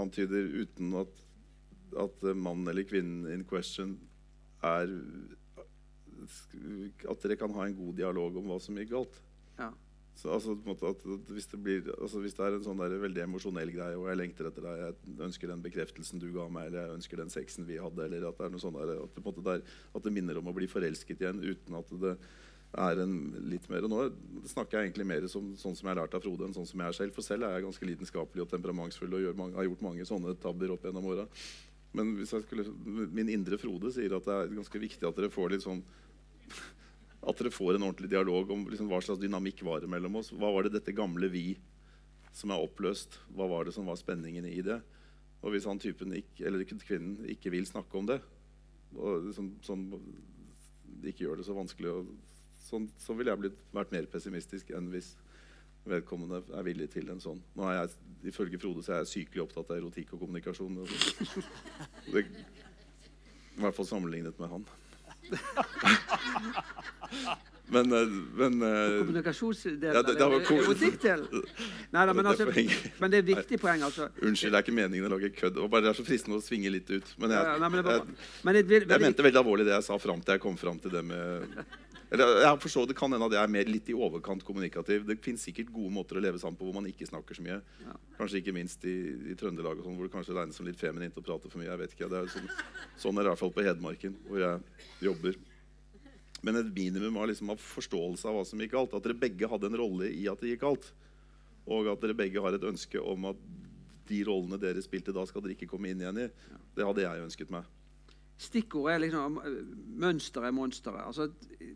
antyder, uten at, at mannen eller kvinnen in question er At dere kan ha en god dialog om hva som gikk galt. Ja. Så, altså, hvis, det blir, altså, hvis, det er en sånn der, veldig emosjonell greie, og jeg lengter etter deg, jeg ønsker den bekreftelsen du ga meg, eller jeg ønsker den sexen vi hadde, eller at det sånn der, at, det, der, at det minner om å bli forelsket igjen uten at det er en litt mer Og nå snakker jeg egentlig mer som, sånn som jeg har lært av Frode, enn sånn som jeg er selv. For selv er jeg ganske lidenskapelig og temperamentsfull og mange, har gjort mange sånne tabber opp gjennom åra. Men skulle, min indre Frode sier at det er ganske viktig at dere får litt sånn at dere får en ordentlig dialog om liksom, hva slags dynamikk var det mellom oss. Hva var det dette gamle vi som er oppløst? Hva var det som var spenningen i det? Og hvis han typen ikke, eller kvinnen ikke vil snakke om det, og liksom, sånn, ikke gjør det så vanskelig og, sånn, så ville jeg blitt, vært mer pessimistisk enn hvis vedkommende er villig til en sånn. Nå er jeg, Ifølge Frode så er jeg sykelig opptatt av erotikk og kommunikasjon. *laughs* Det, I hvert fall sammenlignet med han. *laughs* Men, eh, men eh, Kommunikasjonsdelen ja, det, det var erotikk? *laughs* Nei da, men, altså, men det er et viktig poeng. altså. Unnskyld, det er ikke meningen å lage kødd. Bare Det er så fristende å svinge litt ut. Men jeg, ja, nei, men jeg, jeg, jeg, mente veldig alvorlig det jeg sa fram til jeg kom fram til det med *laughs* jeg forstår, Det kan hende at jeg er mer litt i overkant kommunikativ. Det fins sikkert gode måter å leve sammen på hvor man ikke snakker så mye. Ja. Kanskje ikke minst i, i Trøndelag, sånn, hvor det kanskje regnes som litt feminint å prate for mye. jeg vet ikke. Det er sånn, sånn er det i hvert fall på Hedmarken, hvor jeg jobber. Men et minimum av, liksom, av, forståelse av hva som gikk galt. At dere begge hadde en rolle i at det gikk galt. Og at dere begge har et ønske om at de rollene dere spilte da, skal dere ikke komme inn igjen i. Det hadde jeg ønsket meg. Stikkordet er liksom mønsteret er monsteret. Altså,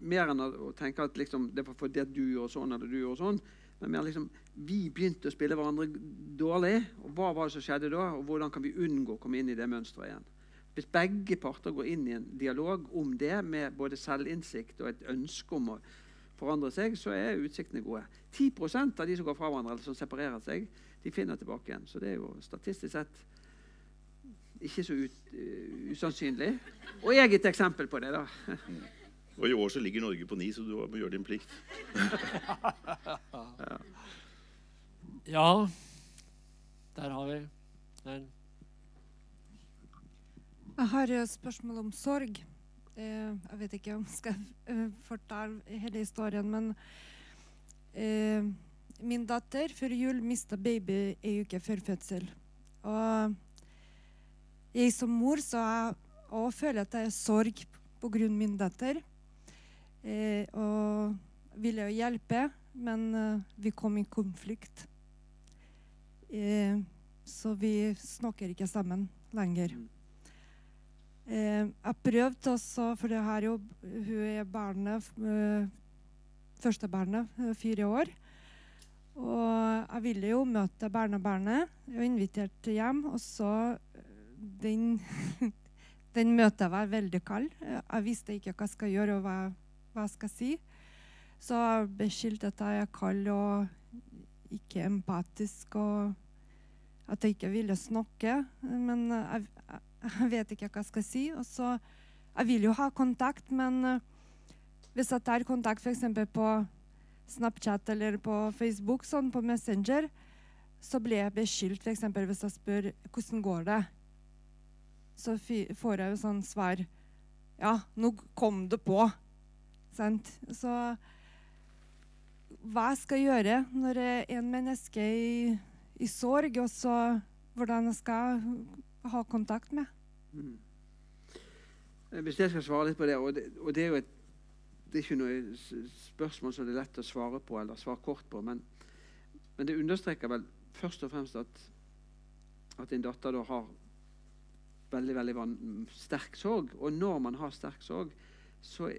mer enn å tenke at liksom, det var fordi du gjorde sånn eller du gjorde sånn. Men mer liksom, vi begynte å spille hverandre dårlig. og Hva var det som skjedde da? Og hvordan kan vi unngå å komme inn i det mønsteret igjen? Hvis begge parter går inn i en dialog om det, med både selvinnsikt og et ønske om å forandre seg, så er utsiktene gode. 10% av de som går fra hverandre eller som separerer seg, de finner tilbake igjen. Så det er jo statistisk sett ikke så ut, uh, usannsynlig. Og jeg er et eksempel på det. da. *laughs* Og i år så ligger Norge på ni, så du må gjøre din plikt. ja. *laughs* ja. Der har vi den. Jeg har et spørsmål om sorg. Eh, jeg vet ikke om jeg skal eh, fortelle hele historien, men eh, min datter før jul mista baby ei uke før fødsel. Og jeg som mor så jeg også føler at det er sorg pga. min datter. Eh, og ville jo hjelpe, men eh, vi kom i konflikt. Eh, så vi snakker ikke sammen lenger. Mm. Eh, jeg prøvde også, for det her jo, hun er barnet, eh, første fire år. Og jeg ville jo møte barnebarnet. og invitert hjem, og så Den, *laughs* den møtet var veldig kald. Jeg visste ikke hva jeg skal gjøre, og hva, hva jeg skal si. Så jeg beskyldt at jeg er kald og ikke empatisk, og at jeg ikke ville snakke. Men jeg, jeg vet ikke hva jeg skal si. Og så, jeg vil jo ha kontakt, men uh, hvis jeg tar kontakt f.eks. på Snapchat eller på Facebook, sånn på Messenger, så blir jeg beskyldt f.eks. hvis jeg spør hvordan går det Så får jeg jo sånn svar Ja, nå kom det på. Sant? Så hva jeg skal gjøre når jeg er en menneske i, i sorg, og så hvordan jeg skal ha kontakt med. Mm. Hvis jeg skal svare litt på det Og det, og det er jo et, det er ikke noe spørsmål som det er lett å svare på eller svare kort på, men, men det understreker vel først og fremst at, at din datter da har veldig veldig sterk sorg. Og når man har sterk sorg, så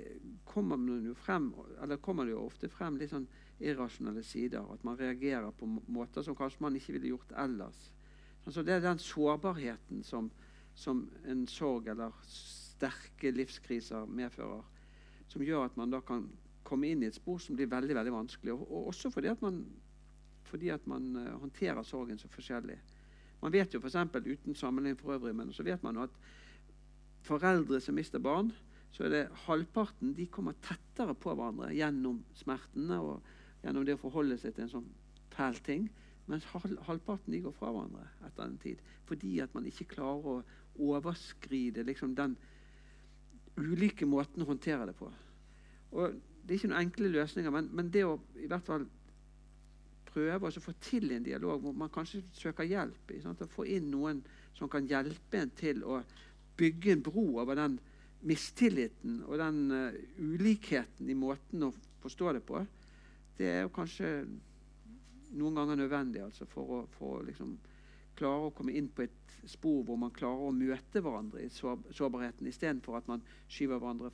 kommer man jo frem, eller kommer det jo ofte frem litt sånn irrasjonelle sider. At man reagerer på måter som kanskje man ikke ville gjort ellers. Altså det er den sårbarheten som, som, en sorg eller sterke livskriser medfører, som gjør at man da kan komme inn i et spor som blir veldig veldig vanskelig. Og, og også fordi at man fordi at man uh, håndterer sorgen så forskjellig. Man vet jo f.eks. uten sammenligning for øvrig, men så vet man at foreldre som mister barn, så er det halvparten de kommer tettere på hverandre gjennom smertene og gjennom det å forholde seg til en sånn fæl ting. Mens halvparten de går fra hverandre etter en tid. Fordi at man ikke klarer å overskride liksom, den ulike måten å håndtere det på. Og Det er ikke noen enkle løsninger, men, men det å i hvert fall prøve å få til en dialog hvor man kanskje søker hjelp. å få inn noen som kan hjelpe en til å bygge en bro over den mistilliten og den uh, ulikheten i måten å forstå det på, det er kanskje noen ganger nødvendig altså, for å, for å liksom, klare å komme inn på et spor hvor man klarer å møte hverandre i sår, sårbarheten istedenfor at man skyver hverandre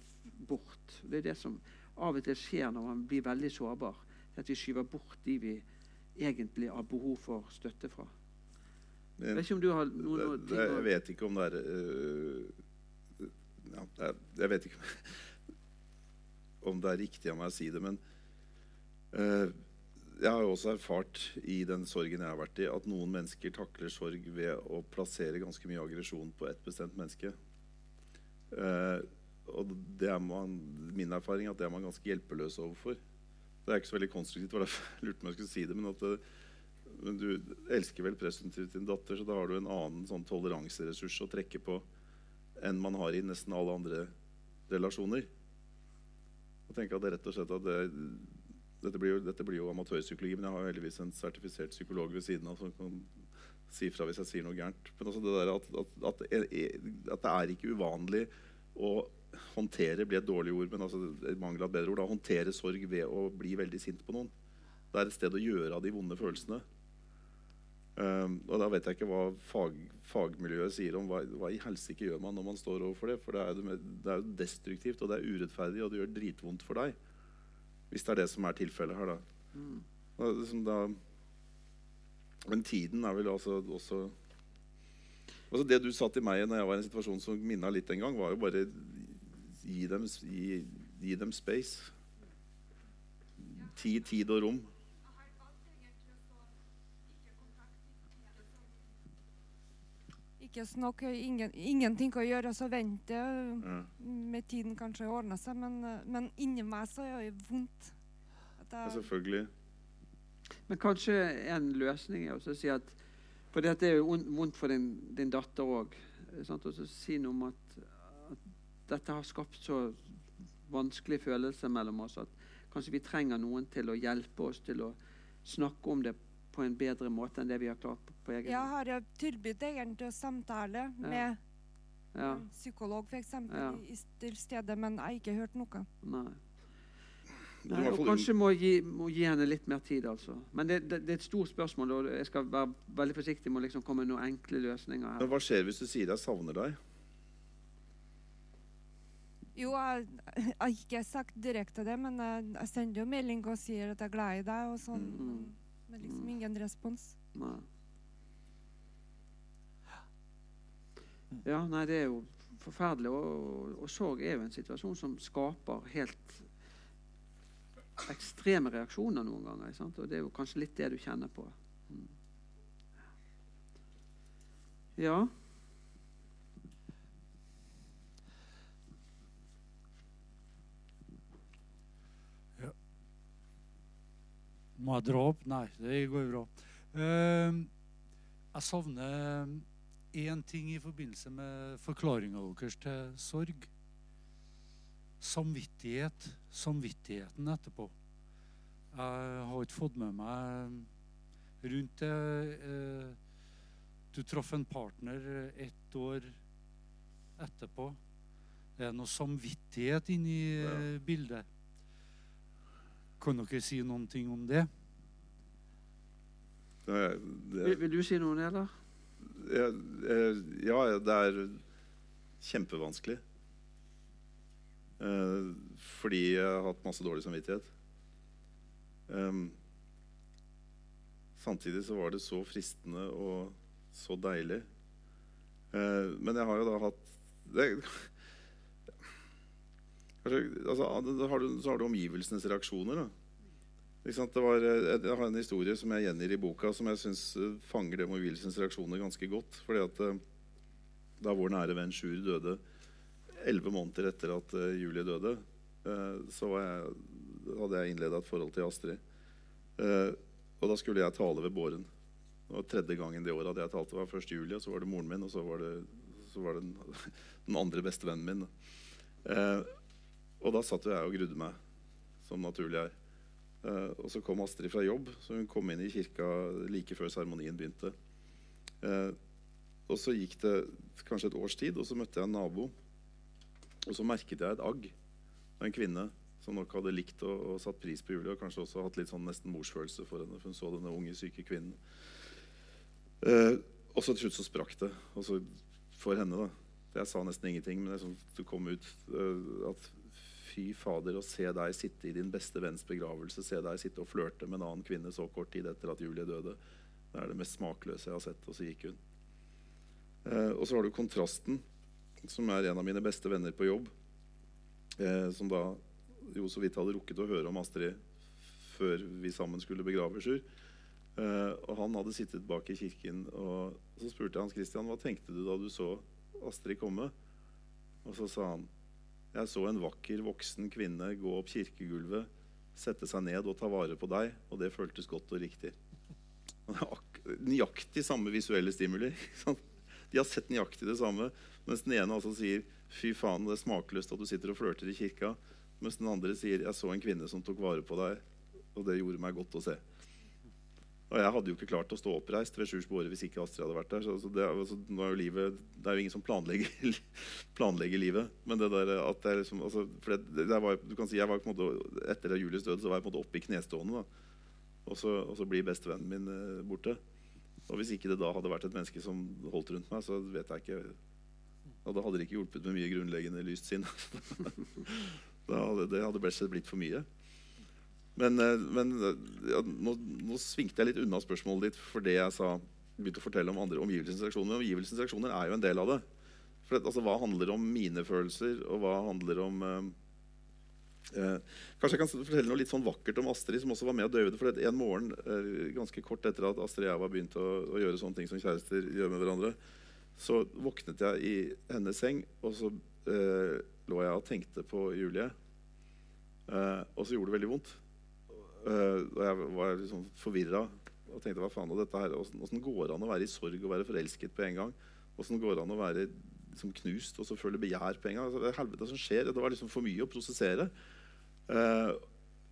bort. Det er det som av og til skjer når man blir veldig sårbar. At vi skyver bort de vi egentlig har behov for støtte fra. Jeg vet ikke om du har noen, noen ting Jeg vet ikke om det er uh, ja, Jeg vet ikke om det er riktig av meg å si det, men uh, jeg har også erfart i den sorgen jeg har vært i, at noen mennesker takler sorg ved å plassere ganske mye aggresjon på ett bestemt menneske. Uh, og det er man, min erfaring er at det er man ganske hjelpeløs overfor. Det er ikke så veldig konstruktivt, var derfor jeg lurte meg skulle si det. Men, at det, men du elsker vel presumptivt din datter, så da har du en annen sånn toleranseressurs å trekke på enn man har i nesten alle andre relasjoner. Og tenker at det rett og slett at det, dette, blir jo, dette blir jo amatørpsykologi, men jeg har heldigvis en sertifisert psykolog ved siden av som kan si fra hvis jeg sier noe gærent. Men altså det der at, at, at, at det er ikke uvanlig å håndtere blir et dårlig ord, men altså, mangel av bedre ord, da, håndtere sorg ved å bli veldig sint på noen. Det er et sted å gjøre av de vonde følelsene. Um, og da vet jeg ikke hva fag, fagmiljøet sier om hva, hva i helsike gjør man når man står overfor det. For det er, det er jo destruktivt, og det er urettferdig, og det gjør dritvondt for deg. Hvis det er det som er tilfellet her, da. Mm. Og, da men tiden er vel altså også altså Det du sa til meg når jeg var i en situasjon som minna litt en gang, var jo bare gi dem, gi, gi dem space. Tid, tid og rom. Ikke snakk, ingen, ingenting å gjøre, så vente. Ja. Med tiden kanskje ordner seg, men, men inni meg så er det vondt. Det ja, selvfølgelig. Men kanskje en løsning er å si at For dette er jo vondt for din, din datter òg. Si noe om at dette har skapt så vanskelige følelser mellom oss at kanskje vi trenger noen til å hjelpe oss til å snakke om det på en bedre måte enn det vi har klart på, på egen hånd. Jeg har tilbudt egentlig å samtale ja. med ja. psykolog f.eks. Ja. til stedet, men jeg har ikke hørt noe. Nei. Nei, og kanskje må gi, må gi, henne litt mer tid. altså. Men det, det, det, er et stort spørsmål, og jeg skal være veldig forsiktig med å liksom komme med noen enkle løsninger. her. Men Hva skjer hvis du sier jeg savner deg? Jo, jeg har ikke sagt direkte det, men jeg, jeg, sender jo melding og sier at jeg er glad i deg, og sånn. Mm. Men liksom mm. ingen respons. Nei. Ja, nei, det er jo forferdelig. Og, og, sorg er jo en situasjon som skaper helt ekstreme reaksjoner noen ganger. Sant? Og det er jo kanskje litt det du kjenner på. Mm. Ja. Må jeg dra opp? Nei, det går bra. Uh, jeg savner én ting i forbindelse med forklaringa deres til sorg. Samvittighet. Samvittigheten etterpå. Jeg har ikke fått med meg rundt det uh, Du traff en partner ett år etterpå. Det er noe samvittighet inni ja. bildet. Kan dere si noen ting om det? Det, det vil, vil, du si noe, eller? Ja, ja, det er kjempevanskelig. Eh, fordi jeg har hatt masse dårlig samvittighet. Samtidig så var det så fristende og så deilig. Uh, men jeg har jo da hatt det, *laughs* altså, har du, så har du omgivelsenes reaksjoner. Da. Var, jeg har en historie som jeg gjengir i boka, som jeg syns fanger det mobilsens reaksjoner ganske godt. fordi at Da vår nære venn Sjur døde, elleve måneder etter at Julie døde, så jeg, hadde jeg innleda et forhold til Astrid. Og da skulle jeg tale ved båren. Det var tredje gangen det året at jeg talte. Det var først Julie, så var det moren min, og så var det, så var det den, *laughs* den, andre bestevennen min. Eh, og da satt jeg og grudde meg, som naturlig er. Eh, og så kom Astrid fra jobb, så hun kom inn i kirka like før seremonien begynte. Uh, og så gikk det kanskje et års tid, og så møtte jeg en nabo. Og så merket jeg et agg av en kvinne som nok hadde likt og, og, satt pris på Julie, og kanskje også hatt litt sånn nesten morsfølelse for henne. for Hun så denne unge, syke kvinnen. Uh, og så til slutt så sprakk det. Og så for henne, da. Jeg sa nesten ingenting, men sånn, det kom ut uh, at fy fader, å se deg sitte i din beste venns begravelse, se deg sitte og flørte med en annen kvinne så kort tid etter at Julie døde, det er det mest smakløse jeg har sett. Og så gikk hun. Eh, og så har du kontrasten, som er en av mine beste venner på jobb, Eh, som da jo så vidt hadde rukket å høre om Astrid før vi sammen skulle begrave Sjur. Eh, og han hadde sittet bak i kirken, og så spurte jeg Hans Christian hva tenkte du da du så Astrid komme. Og så sa han jeg så en vakker, voksen kvinne gå opp kirkegulvet, sette seg ned og ta vare på deg, og det føltes godt og riktig. Nøyaktig samme visuelle stimuli. *laughs* De har sett nøyaktig det samme, mens den ene altså sier fy faen, det er smakløst at du sitter og flørter i kirka. Mens den andre sier 'Jeg så en kvinne som tok vare på deg', og det gjorde meg godt å se. Og jeg hadde jo ikke klart å stå oppreist ved Sjurs båre hvis ikke Astrid hadde vært der. Så, det, altså, er livet, det, er jo ingen som planlegger, *laughs* planlegger livet. Men det der at det er liksom altså, for det, det var, du kan si, jeg var på en måte, Etter Julies død så var jeg på en måte oppe i knestående. Da. Og, så, og så blir bestevennen min eh, borte. Og hvis ikke det da hadde vært et menneske som holdt rundt meg, så vet jeg ikke da hadde det ikke hjulpet med mye grunnleggende lyst sinn. *laughs* Hadde, det hadde blitt for mye. Men, eh, men ja, nå, nå, svingte jeg litt unna spørsmålet ditt for det jeg sa, begynte å fortelle om andre omgivelsens reaksjoner. Men omgivelsens reaksjoner er jo en del av det. For det, altså, Hva handler om mine følelser, og hva handler om eh, eh, Kanskje jeg kan fortelle noe litt sånn vakkert om Astrid, som også var med og døde. For en morgen, eh, ganske kort etter at Astrid og jeg var begynt å, å, gjøre sånne ting som kjærester gjør med hverandre, så våknet jeg i hennes seng, og så eh, lå jeg og tenkte på Julie. Og så gjorde det veldig vondt. Uh, og jeg var liksom forvirra og tenkte hva faen er dette her? Åssen går det an å være i sorg og være forelsket på en gang? Åssen går det an å være liksom, knust og så føle begjær på en gang? Altså, det helvete som skjer, det var liksom for mye å prosessere. Uh,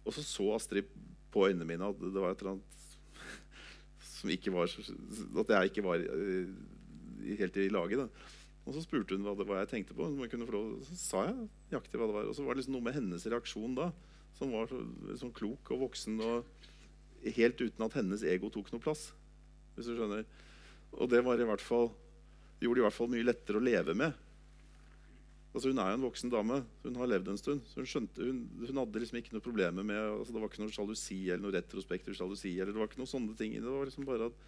og så så Astrid på øynene mine at det var et eller annet som ikke var At jeg ikke var helt i laget. da og så spurte hun hva, det, hva jeg tenkte på. Lov, så sa jeg nøyaktig hva det var. Og så var det liksom noe med hennes reaksjon da som var så, liksom, klok og voksen. og Helt uten at hennes ego tok noe plass. hvis du skjønner. Og det var i hvert fall, gjorde det i hvert fall mye lettere å leve med. Altså Hun er jo en voksen dame. Hun har levd en stund. så Hun skjønte, hun, hun hadde liksom ikke noe problemer med altså Det var ikke noe sjalusi eller noe retrospektiv sjalusi. eller det var ikke noe sånne ting. Det var liksom bare at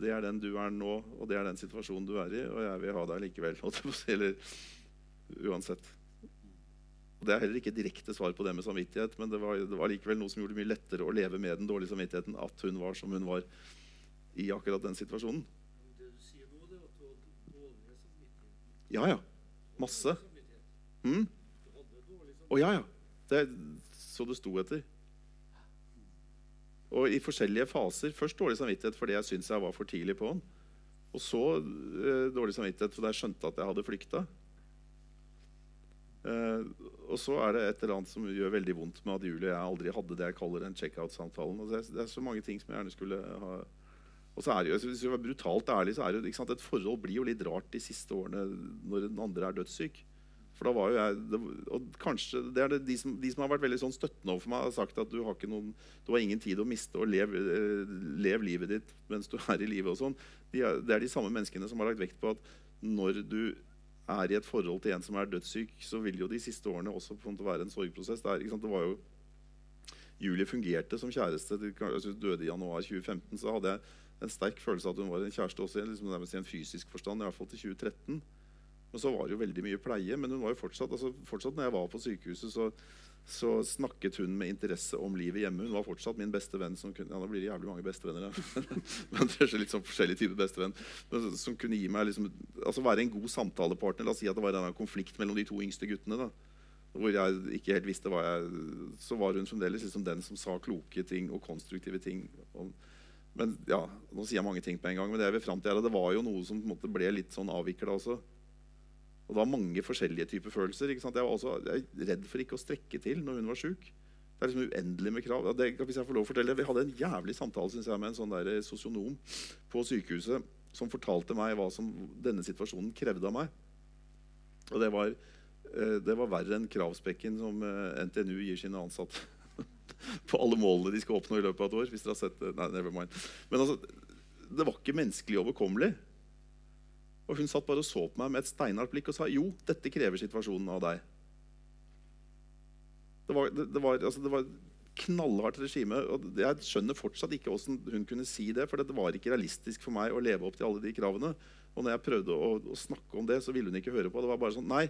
det er den du er nå, og det er den situasjonen du er i, og jeg vil ha deg likevel. *laughs* Eller uansett. Det er heller ikke direkte svar på det med samvittighet, men det var, det var likevel noe som gjorde det mye lettere å leve med den dårlige samvittigheten at hun var som hun var i akkurat den situasjonen. Ja, ja. Masse. Mm? Å ja, ja. Det er så det sto etter. Og i forskjellige faser. Først dårlig samvittighet fordi jeg syntes jeg var for tidlig på. Og så eh, dårlig samvittighet fordi jeg skjønte at jeg hadde flykta. Eh, og så er det et eller annet som gjør veldig vondt med at Julie og jeg aldri hadde det jeg kaller en checkout-samtalen. Altså, det er så mange ting som jeg gjerne skulle ha og så er det jo, Hvis vi er brutalt ærlig, så er det jo, et forhold blir jo litt rart de siste årene når den andre er dødssyk. For da var jo jeg, det, og kanskje det er det, de, som, de som har vært veldig sånn støttende overfor meg, har sagt at du har, noen, du har ingen tid å miste, og lev, eh, lev livet ditt mens du er i live. og sånn. De det er de samme menneskene som har lagt vekt på at når du er i et forhold til en som er dødssyk, så vil jo de siste årene også være en sorgprosess. Er, var jo Julie fungerte som kjæreste. Hun døde i januar 2015. Så hadde jeg en sterk følelse av at hun var en kjæreste også liksom, i en fysisk forstand, i hvert fall til 2013. Men så var det jo veldig mye pleie. Men hun var jo fortsatt, altså fortsatt når jeg var på sykehuset, så så snakket hun med interesse om livet hjemme. Hun var fortsatt min beste venn. Som kunne, ja, nå blir det jævlig mange bestevenner. Ja. *laughs* men det er litt sånn forskjellig type bestevenn. Men, som kunne gi meg liksom, altså være en god samtalepartner. La oss si at det var en konflikt mellom de to yngste guttene. da hvor jeg ikke helt visste hva jeg Så var hun fremdeles liksom den som sa kloke ting og konstruktive ting. Og, men ja, Nå sier jeg mange ting på en gang, men det, jeg vil fram til, det var jo noe som måte, ble litt sånn avvikla også. Og det var mange forskjellige typer følelser. Jeg var også jeg redd for ikke å strekke til når hun var sjuk. Det er liksom uendelig med krav. Det, hvis jeg får lov å fortelle, Vi hadde en jævlig samtale jeg, med en sånn der sosionom på sykehuset som fortalte meg hva som denne situasjonen krevde av meg. Og det var Eh, det var verre enn kravspekken som eh, NTNU gir sine ansatte. *laughs* på alle målene de skal oppnå i løpet av et år. hvis dere har sett det. Nei, never mind. Men altså, det var ikke menneskelig overkommelig. Og hun satt bare og så på meg med et steinhardt blikk og sa jo, dette krever situasjonen av deg. Det var, det, det var, altså, det var knallhardt regime. og Jeg skjønner fortsatt ikke hvordan hun kunne si det. For det var ikke realistisk for meg å leve opp til alle de kravene. Og når jeg prøvde å, å snakke om det, så ville hun ikke høre på. Det var bare sånn Nei,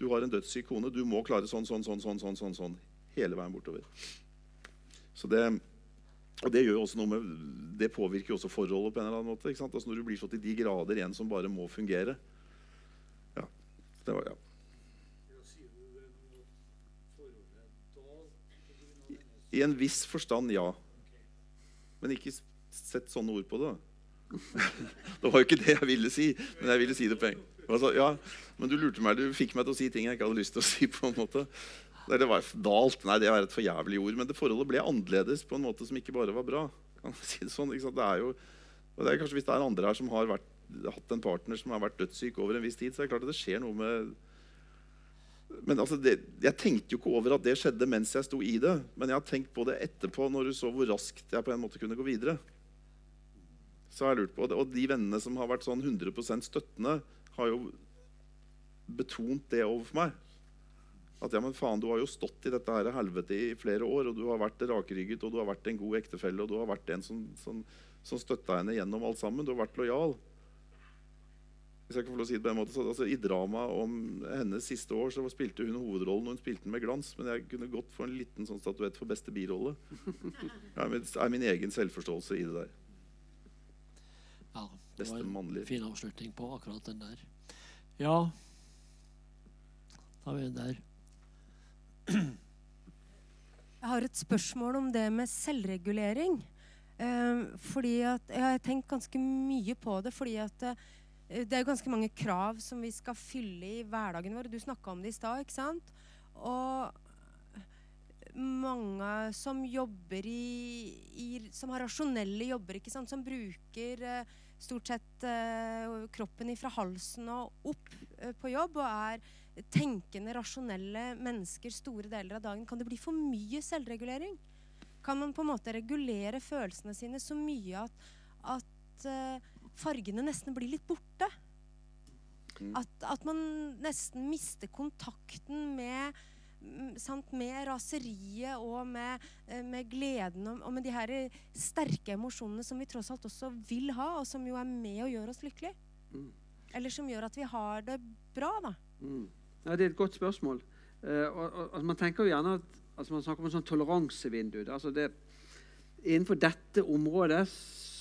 du har en dødssyk kone. Du må klare sånn, sånn, sånn, sånn, sånn, sånn, sånn hele veien bortover. Så det, og det med, det påvirker også forholdet på en eller annen måte. Altså Når du blir så til de grader en som bare må fungere. Ja, det var, ja. I en viss forstand, ja. Men ikke sett sånne ord på det. *laughs* det var jo ikke det jeg ville si, men jeg ville si det på en Altså, ja, men du lurte meg, du fikk meg til å si ting jeg ikke hadde lyst til å si. på en måte. Det var dalt. Nei, det var et for jævlig ord. Men det forholdet ble annerledes på en måte som ikke bare var bra. Kan *laughs* si Det sånn, det er jo, og det er kanskje Hvis det er andre her som har vært, hatt en partner som har vært dødssyk over en viss tid, så er det klart at det skjer noe med men altså det, Jeg tenkte jo ikke over at det skjedde mens jeg sto i det. Men jeg har tenkt på det etterpå, når du så hvor raskt jeg på en måte kunne gå videre. Så har jeg lurt på. Og de vennene som har vært sånn 100% støttende, har jo betont det overfor meg. At ja, men faen, du har jo stått i dette her helvete i flere år, og du har vært rakrygget, og du har vært en god ektefelle, og du har vært en som, som, som støtta henne gjennom alt sammen. Du har vært lojal. Hvis jeg kan få lov å si det på en måte, så, altså, I dramaet om hennes siste år så spilte hun hovedrollen, og hun spilte den med glans. Men jeg kunne godt få en liten sånn statuett for beste birolle. Det er min egen selvforståelse i det der. Ja, det var en fin avslutning på akkurat den der. Ja, da er vi der. Jeg har et spørsmål om det med selvregulering. Eh, fordi at, Jeg har tenkt ganske mye på det. fordi at eh, det er ganske mange krav som vi skal fylle i hverdagen vår. Du snakka om det i stad. Og mange som jobber i, i Som har rasjonelle jobber, ikke sant? som bruker eh, stort sett eh, kroppen ifra halsen og opp eh, på jobb og er tenkende, rasjonelle mennesker store deler av dagen, kan det bli for mye selvregulering? Kan man på en måte regulere følelsene sine så mye at, at uh, fargene nesten blir litt borte? Mm. At, at, man nesten mister kontakten med sant, med raseriet og med, eh, med gleden og, og, med de her sterke emosjonene som vi tross alt også vil ha, og som jo er med å gjøre oss lykkelige. Mm. Eller som gjør at vi har det bra, da. Mm. Ja, det er et godt spørsmål. Uh, og, og, altså, man tenker jo gjerne at altså, Man snakker om en sånn toleransevindu. Altså det, innenfor dette området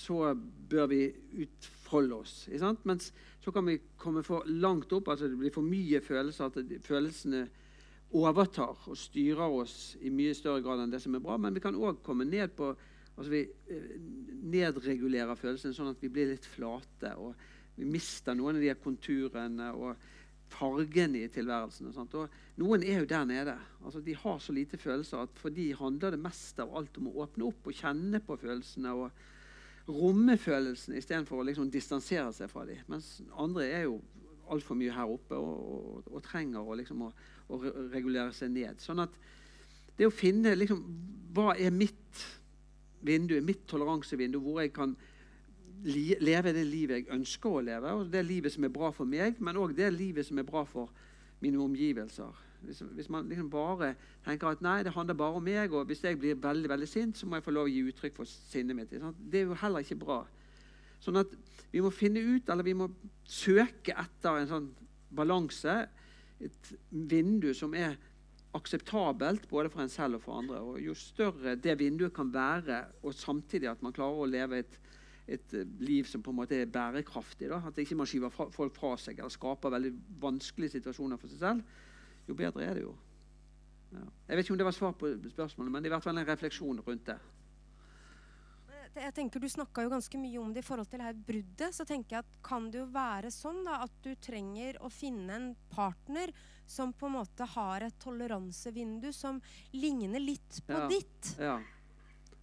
så bør vi utfolde oss. Mens så kan vi komme for langt opp. altså Det blir for mye følelser. at følelsene overtar og styrer oss i mye større grad enn det som er bra. Men vi kan òg komme ned på altså Vi eh, nedregulerer følelsene sånn at vi blir litt flate. og Vi mister noen av de konturene og fargene i tilværelsen. Noen er jo der nede. altså De har så lite følelser at for de handler det mest av alt om å åpne opp og kjenne på følelsene. og romme følelsene istedenfor å liksom distansere seg fra dem. Mens andre er jo altfor mye her oppe og, og, og trenger å, liksom, å, å, regulere seg ned. Sånn at det å finne liksom, hva er mitt vindu, mitt toleransevindu, hvor jeg kan leve det livet jeg ønsker å leve, og det livet som er bra for meg, men òg det livet som er bra for mine omgivelser. Hvis, hvis, man liksom bare tenker at nei, det handler bare om meg, og hvis jeg blir veldig veldig sint, så må jeg få lov å gi uttrykk for sinnet mitt. Det er jo heller ikke bra. Sånn at vi må finne ut, eller vi må søke etter en sånn balanse. Et vindu som er akseptabelt både for en selv og for andre. Og jo større det vinduet kan være, og samtidig at man klarer å leve et, et eh, liv som på en måte er bærekraftig, da, at ikke man skyver fra, folk fra seg eller skaper veldig vanskelige situasjoner for seg selv, jo bedre er det jo. Ja. Jeg vet ikke om det var svar på spørsmålet, men det er i hvert fall en refleksjon rundt det. Jeg tenker Du snakka ganske mye om det i forhold til her bruddet. Så tenker jeg at kan det jo være sånn da, at du trenger å finne en partner som på en måte har et toleransevindu som ligner litt på Ja. ditt. Ja.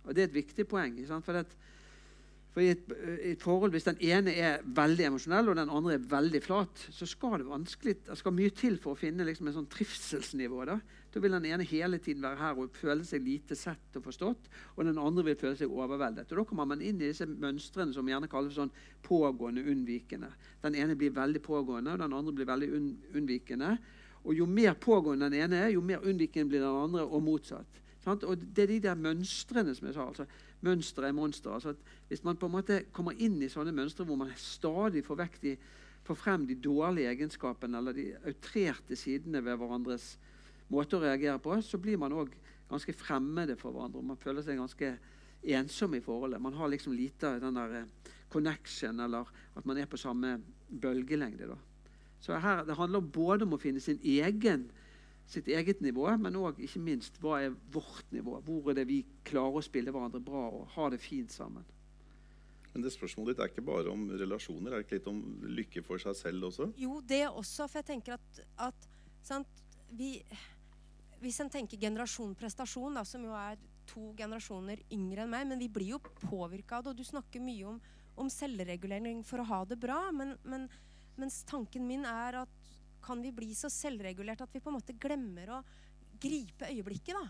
Og det er et viktig poeng. For, det, for i, et, i et forhold, Hvis den ene er veldig emosjonell og den andre er veldig flat, så skal det vanskelig, det skal mye til for å finne liksom, en sånn trivselsnivå. Da. da vil den ene hele tiden være her og føle seg lite sett og forstått, og den andre vil føle seg overveldet. Og Da kommer man inn i disse mønstrene som gjerne kalles sånn pågående unnvikende. Den ene blir veldig pågående, og den andre blir veldig unn, unnvikende. Og Jo mer pågående den ene er, jo mer unnvikende blir den andre, og motsatt. Sant? Og Det er de der mønstrene som jeg sa. altså Mønstre er monstre. Altså hvis man på en måte kommer inn i sånne mønstre hvor man stadig får, de, får frem de dårlige egenskapene eller de outrerte sidene ved hverandres måte å reagere på, så blir man òg ganske fremmede for hverandre. Man føler seg ganske ensom i forholdet. Man har liksom lite den der eh, connection, eller at man er på samme bølgelengde. da. Så her, Det handler både om å finne sin egen sitt eget nivå, men òg ikke minst hva er vårt nivå? Hvor er det vi klarer å spille hverandre bra og ha det fint sammen? Men det spørsmålet ditt er ikke bare om relasjoner, er det ikke litt om lykke for seg selv også? Jo, det også. For jeg tenker at, at sant, vi, Hvis en tenker generasjon prestasjon, da, som jo er to generasjoner yngre enn meg, men vi blir jo påvirka av det. Og du snakker mye om, om selvregulering for å ha det bra. Men, men, mens tanken min er at kan vi bli så selvregulert at vi på en måte glemmer å gripe øyeblikket, da?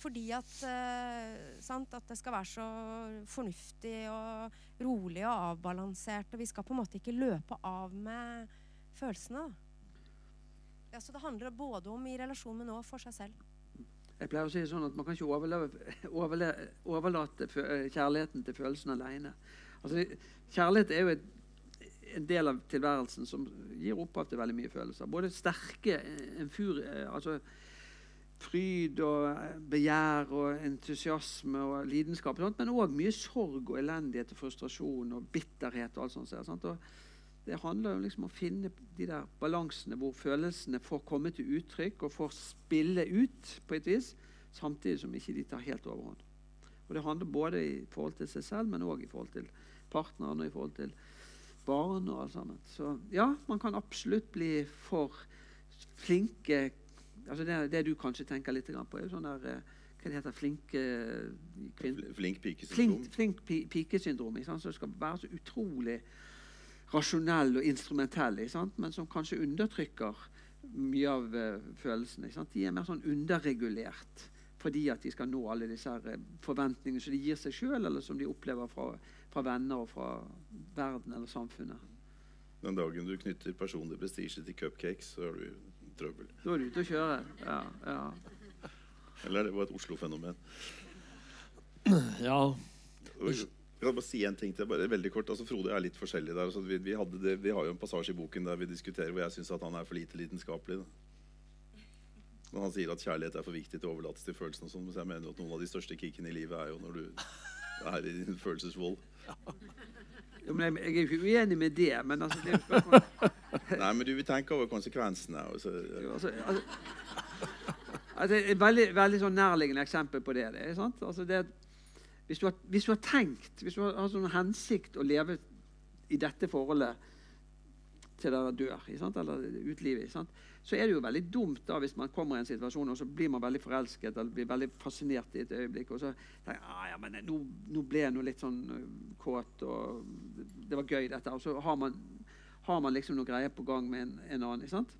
Fordi at, eh, sant, at det skal være så fornuftig og rolig og avbalansert. Og vi skal på en måte ikke løpe av med følelsene. da. Ja, så det handler både om i relasjon, med nå og for seg selv. Jeg pleier å si sånn at Man kan ikke overlate kjærligheten til følelsen alene. Altså, kjærlighet er jo et, en del av tilværelsen som gir opphav til veldig mye følelser. Både sterke fur, altså fryd og begjær og entusiasme og lidenskap, men òg mye sorg og elendighet og frustrasjon og bitterhet. og alt sånt. Og det handler liksom om å finne de der balansene hvor følelsene får komme til uttrykk og får spille ut på et vis, samtidig som ikke de tar helt overhånd. Og Det handler både i forhold til seg selv, men òg i forhold til partneren og i forhold til barn. og alt sammen. Så ja, man kan absolutt bli for flinke altså Det, det du kanskje tenker litt på, er jo sånn der eh, Hva det heter flinke kvin- Flink pikesyndrom. Flink, flink pikesyndrom. Som skal være så utrolig rasjonell og instrumentell, men som kanskje undertrykker mye av uh, følelsene. De er mer sånn underregulert fordi at de skal nå alle disse eh, forventningene som de gir seg sjøl, eller som de opplever fra, fra venner og fra verden eller samfunnet. Den dagen du knytter personlig prestisje til cupcakes, så har du trøbbel. Da er du ute å kjøre. Ja, ja. Eller det var et Oslo-fenomen. Ja, Jeg kan bare si en ting til, bare veldig kort. Altså, Frode er litt forskjellig der. Altså, vi, vi, hadde det, vi har jo en passasje i boken der vi diskuterer hvor jeg syns han er for lite lidenskapelig. Da. Når han sier at kjærlighet er for viktig til å overlates til følelsene. sånn, Så jeg mener at noen av de største kickene i livet er jo når du er i din følelsesvold. Men jeg, jeg er ikke uenig med det, men altså, det spørsmål *laughs* Nei, men du vil tenke over konsekvensene. Altså, altså, altså, Et veldig, veldig sånn nærliggende eksempel på det. det sant? Altså, det hvis, du har, hvis du har tenkt, hvis du har, har sånn hensikt å leve i dette forholdet til dere dør, eller utlivet? Så er det jo veldig dumt da hvis man kommer i en situasjon og så blir man veldig forelsket eller blir veldig fascinert i et øyeblikk. Og så tenker ah, ja, men nå, nå ble jeg nå litt sånn kåt, og det var gøy, dette. Og så har man, har man liksom noe greier på gang med en, en annen. ikke sant?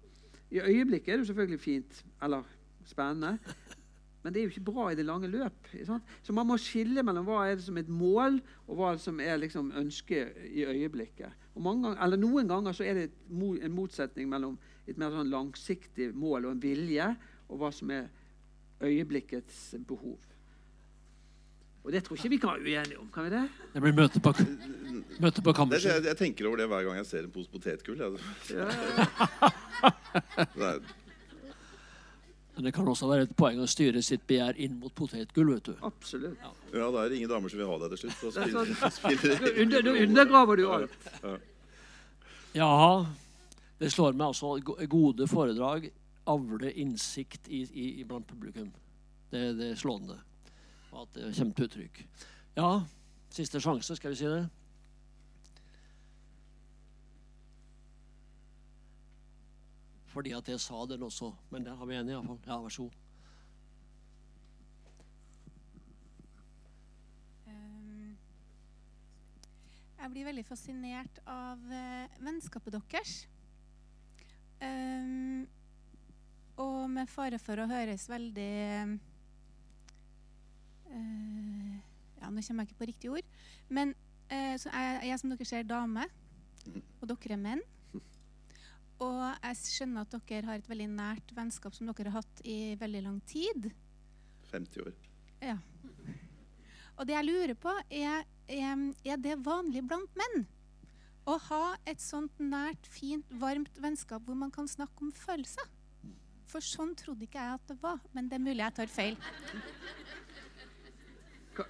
I øyeblikket er det jo selvfølgelig fint eller spennende, men det er jo ikke bra i det lange løp. Så man må skille mellom hva er det som er et mål, og hva som er liksom ønsket i øyeblikket. Ganger, eller Noen ganger så er det en motsetning mellom et mer sånn langsiktig mål og en vilje, og hva som er øyeblikkets behov. Og det tror ikke vi kan være uenige om. kan vi det? det blir møte på, møte på kammerset. jeg, jeg tenker over det hver gang jeg ser en pose potetgull. Altså. Ja, Men det kan også være et poeng å styre sitt begjær inn mot potetgull. vet du. Absolutt. Ja, det er ingen damer som vil ha deg til slutt. Da spiller, er spiller, sånn- spiller Da under, da undergraver du alt. Ja, det slår meg altså go- gode foredrag avler innsikt i, i, i blant publikum. Det, det er slående. Og at det kommer til uttrykk. Ja, siste sjanse, skal vi si det? Fordi at jeg sa den også. Men der har vi en, iallfall. Ja, vær så god. Um, jeg blir veldig fascinert av eh, vennskapet deres. Um, og med fare for å høres veldig uh, Ja, nå kommer jeg ikke på riktig ord. Men uh, så jeg, jeg som dere ser, dame, og dere er menn. Og jeg skjønner at dere har et veldig nært vennskap som dere har hatt i veldig lang tid. 50 år. Ja. Og det jeg lurer på, er, er, er det vanlig blant menn? Å ha et sånt nært, fint, varmt vennskap hvor man kan snakke om følelser? For sånn trodde ikke jeg at det var. Men det er mulig jeg tar feil.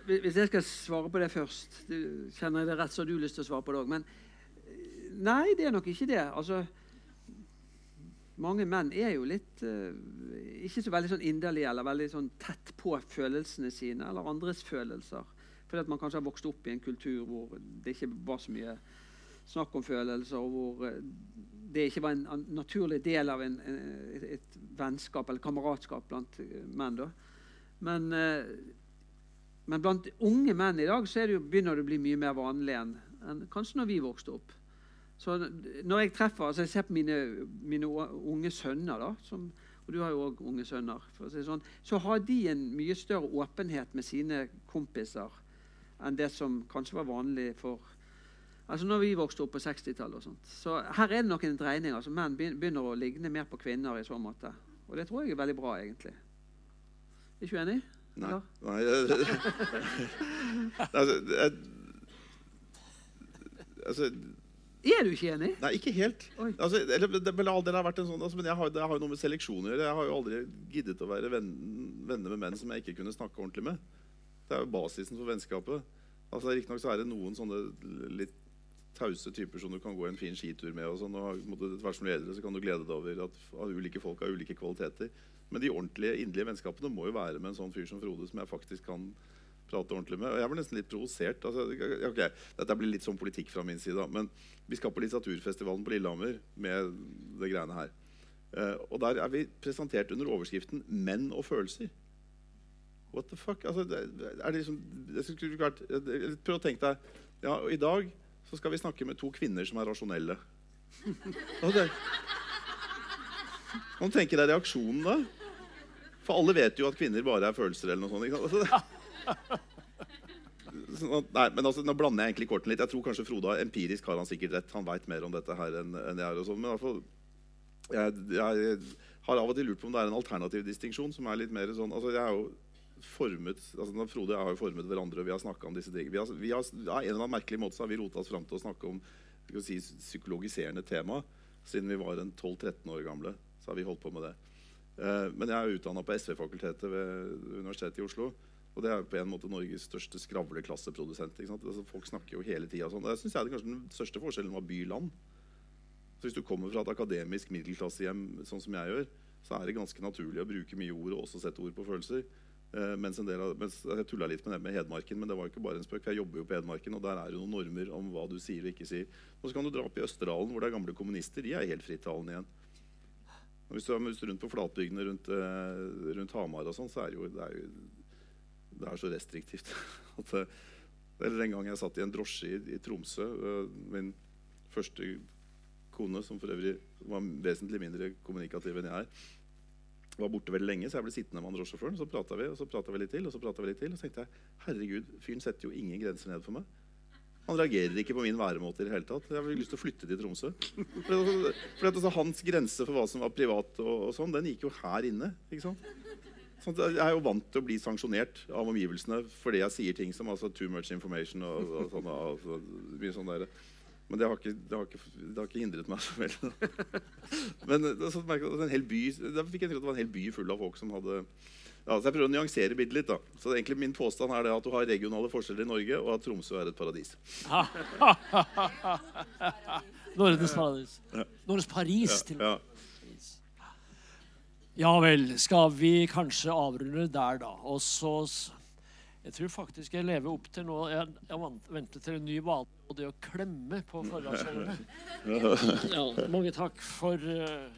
Hvis jeg skal svare på det først Kjenner jeg det rett, så har du lyst til å svare på det òg. Men eh, nei, det er nok ikke det. Altså, mange menn er jo litt eh, Ikke så veldig sånn inderlige eller veldig sånn tett på følelsene sine eller andres følelser. Fordi at man kanskje har vokst opp i en kultur hvor det ikke var så mye snakk om følelser, hvor eh, det ikke var en, naturlig del av en, et, et vennskap eller kameratskap blant eh, menn. Men, eh, men blant unge menn i dag det jo, begynner det å bli mye mer vanlig enn enn kanskje når vi vokste opp. Så når jeg treffer, altså jeg ser på mine, mine unge sønner, da, som, og du har jo òg unge sønner, si sånn, så har de en mye større åpenhet med sine kompiser enn det som kanskje var vanlig for Altså når vi vokste opp på 60-tallet. og sånt. Så her er det noen dreininger. dreining. altså Menn begynner å ligne mer på kvinner i så måte. Og det tror jeg er veldig bra, egentlig. Er ikke du enig? Nei. Nei jeg, *laughs* altså, jeg, altså, Er du ikke enig? Nei, ikke helt. Altså, eller, det, men det har vært en sånn, altså, men jeg har, det har jo noe med seleksjon å gjøre. Jeg har jo aldri giddet å være venn, venner med menn som jeg ikke kunne snakke ordentlig med. Det er jo basisen for vennskapet. Altså, Riktignok er det noen sånne litt tause typer som du kan gå en fin skitur med. og sånn, og hvert som er eldre, så kan du glede deg over at at ulike folk har ulike kvaliteter. Men de ordentlige, inderlige vennskapene må jo være med en sånn fyr som Frode, som jeg faktisk kan prate ordentlig med. Og jeg ble nesten litt provosert. Altså, okay, Dette blir litt sånn politikk fra min side, men vi skal på litteraturfestivalen på Lillehammer med det greiene her. Uh, og der er vi presentert under overskriften 'Menn og følelser'. What the fuck? Altså, det, er det liksom, det skulle vært, prøv å tenke deg ja, I dag så skal vi snakke med to kvinner som er rasjonelle. *laughs* Og det, Kan du tenke deg reaksjonen da? For alle vet jo at kvinner bare er følelser. eller noe sånt. Altså, *laughs* at- Nei, men altså, Nå blander jeg egentlig kortene litt. Jeg tror kanskje Frode empirisk har han sikkert rett. Han veit mer om dette her enn enn jeg og sånn, Men fall, jeg, jeg har av og til lurt på om det er en alternativ distinksjon. som er litt mer sånn, altså jeg er jo formet, altså Frode og jeg har jo formet hverandre, og vi har snakka om disse tingene. Vi har, vi har, av en eller annen merkelig måte så har vi rota oss fram til å snakke om si, psykologiserende tema. Siden vi var en 12-13 år gamle, så har vi holdt på med det. Eh, men jeg er utdanna på SV-fakultetet ved Universitetet i Oslo. Og det er på en måte Norges største skravleklasseprodusent. Altså, folk snakker jo hele tida sånn. Det syns jeg er kanskje den største forskjellen var by-land. Så hvis du kommer fra et akademisk middelklassehjem, sånn som jeg gjør, så er det ganske naturlig å bruke mye ord og også sette ord på følelser. Eh, mens av, mens Jeg tulla litt med det med Hedmarken, men det var jo ikke bare en spøk. for Jeg jobber jo på Hedmarken, og der er det noen normer om hva du sier og ikke sier. Og så kan du dra opp i Østerdalen, hvor det er gamle kommunister. De er helt frittalende igjen. Og hvis du er rundt på flatbygdene rundt, eh, rundt Hamar og sånn, så er det jo det er, jo, det er så restriktivt. *laughs* at eller en gang jeg satt i en drosje i, i Tromsø. min første kone, som for øvrig var vesentlig mindre kommunikativ enn jeg er, var borte veldig lenge, så jeg ble sittende med han drosjesjåføren. Så prata vi, og så prata vi litt til, og så vi litt til. Og så tenkte jeg herregud, fyren setter jo ingen grenser ned for meg. Han reagerer ikke på min væremåte i det hele tatt. Jeg har lyst til å flytte til Tromsø. For altså, Hans grense for hva som var privat, og, og sånn, den gikk jo her inne. ikke sant? Sånn jeg er jo vant til å bli sanksjonert av omgivelsene fordi jeg sier ting som altså, too much information og, og sånn. og mye sånn. Men det har ikke, det har ikke, det har ikke hindret meg så veldig. *laughs* Men så merket jeg at en hel by, da fikk jeg inntrykk at det var en hel by full av folk som hadde ja, så Jeg prøver å nyansere bildet litt. da. Så egentlig Min påstand er det at du har regionale forskjeller i Norge, og at Tromsø er et paradis. *laughs* Nordens paradis. Nordens Paris, til og med. ja. Vel. Skal vi kanskje avrunde der, da? Og så Jeg tror faktisk jeg lever opp til noe Jeg, jeg venter til en ny vane, og det å klemme på foredragsholderne. *laughs* Ja, mange takk for uh,